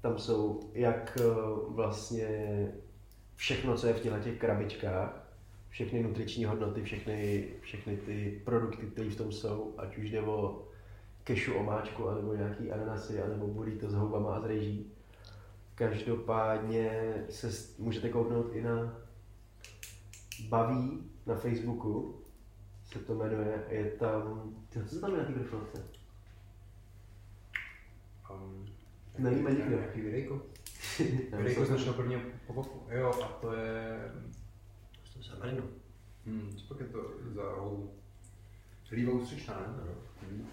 Speaker 1: tam jsou jak eh, vlastně všechno, co je v těchto těch krabičkách, všechny nutriční hodnoty, všechny, všechny ty produkty, které v tom jsou, ať už jde o kešu omáčku, anebo nějaký ananasy, anebo burrito s houbama a s rejží. Každopádně se můžete kouknout i na Baví na Facebooku se to jmenuje, je tam, co tam je na té grafovce?
Speaker 2: Um,
Speaker 1: Nevíme nikdo.
Speaker 2: Nějaký videjko? (laughs) Videjko z našeho prvního pokopu. Jo, a to je...
Speaker 4: Se jmenuje.
Speaker 2: Hmm, co pak je to za holu? Líva ústřičná, ne? Hmm.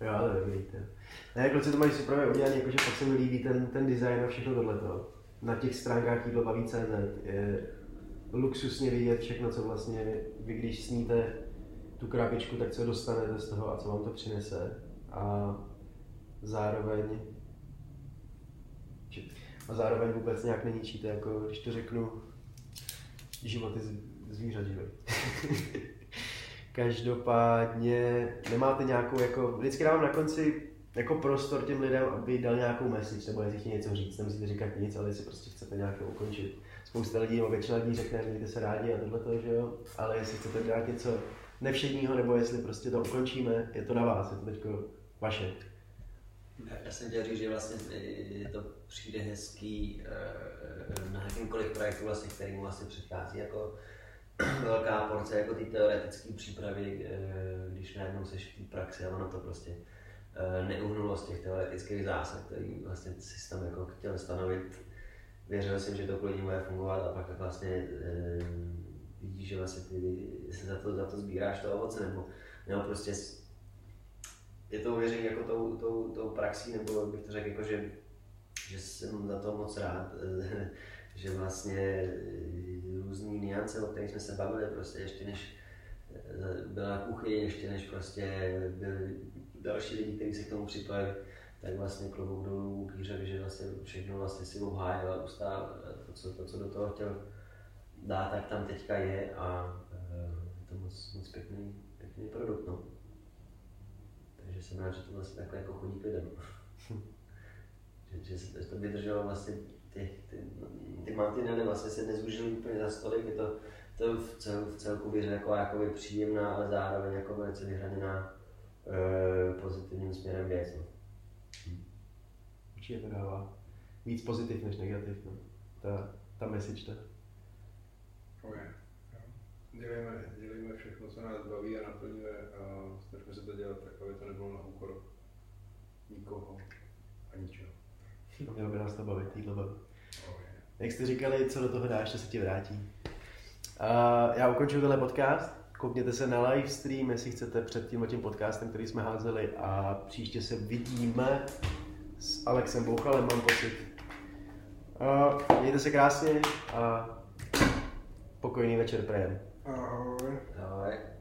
Speaker 1: Jo, ale dobrý, to. Ne, kluci to mají super udělané, jakože fakt se mi líbí ten, ten design a všechno tohleto. Na těch stránkách jídlo baví CZ je luxusně vidět všechno, co vlastně vy, když sníte tu krabičku, tak co dostanete z toho a co vám to přinese. A zároveň a zároveň vůbec nějak neníčíte, jako když to řeknu, životy zvířat živý. (laughs) Každopádně nemáte nějakou, jako, vždycky dávám na konci jako prostor těm lidem, aby dal nějakou message, nebo jestli něco říct, nemusíte říkat nic, ale jestli prostě chcete nějak to ukončit. Spousta lidí, nebo většina lidí řekne, mějte se rádi a tohle to, že jo, ale jestli chcete dát něco nevšedního, nebo jestli prostě to ukončíme, je to na vás, je to teďko vaše.
Speaker 4: Já jsem chtěl říct, že vlastně je to přijde hezký eh, na jakýmkoliv projektu, vlastně, kterým vlastně přichází jako (clears throat) velká porce jako ty teoretické přípravy, eh, když najednou seš v praxi a ono to prostě eh, neuhnulo z těch teoretických zásad, který vlastně systém jako chtěl stanovit. Věřil jsem, že to kvůli bude fungovat a pak vlastně eh, vidíš, že vlastně ty se za to, za to sbíráš to ovoce, nebo, nebo prostě je to uvěření jako tou, tou, tou praxí, nebo bych to řekl jako, že, že jsem za to moc rád, (laughs) že vlastně různý niance, o kterých jsme se bavili, prostě ještě než byla kuchyň, ještě než prostě byli další lidi, kteří se k tomu připojili, tak vlastně klobouk dolů Kýřek, že vlastně všechno vlastně si obhájil a ustál to co, to, co do toho chtěl dát, tak tam teďka je a eh, je to moc, moc pěkný, pěkný produkt. No. Jsem rád, že to vlastně takhle jako chodí k lidem. (laughs) že, že se to vydrželo vlastně ty, ty, ty mantinely vlastně se nezúžily úplně za stolik, je to, to v, cel, v celku bych řekl jako jakoby příjemná, ale zároveň jako velice vyhraněná e, pozitivním směrem věc. No.
Speaker 1: Určitě to dává víc pozitiv než negativ, no. Ta, ta message, ta.
Speaker 2: Oh, je. Dělejme, dělejme všechno, co nás baví a naplňuje a snažíme se to dělat tak, aby to nebylo na úkor nikoho a ničeho.
Speaker 1: Mělo by nás to bavit, jídlo baví.
Speaker 2: Je.
Speaker 1: Jak jste říkali, co do toho dáš, to se ti vrátí. A já ukončuju tenhle podcast. Koukněte se na live stream, jestli chcete před tímhle tím podcastem, který jsme házeli a příště se vidíme s Alexem Bouchalem, mám pocit. A mějte se krásně a pokojný večer prejem.
Speaker 2: Ahoj.
Speaker 4: Ale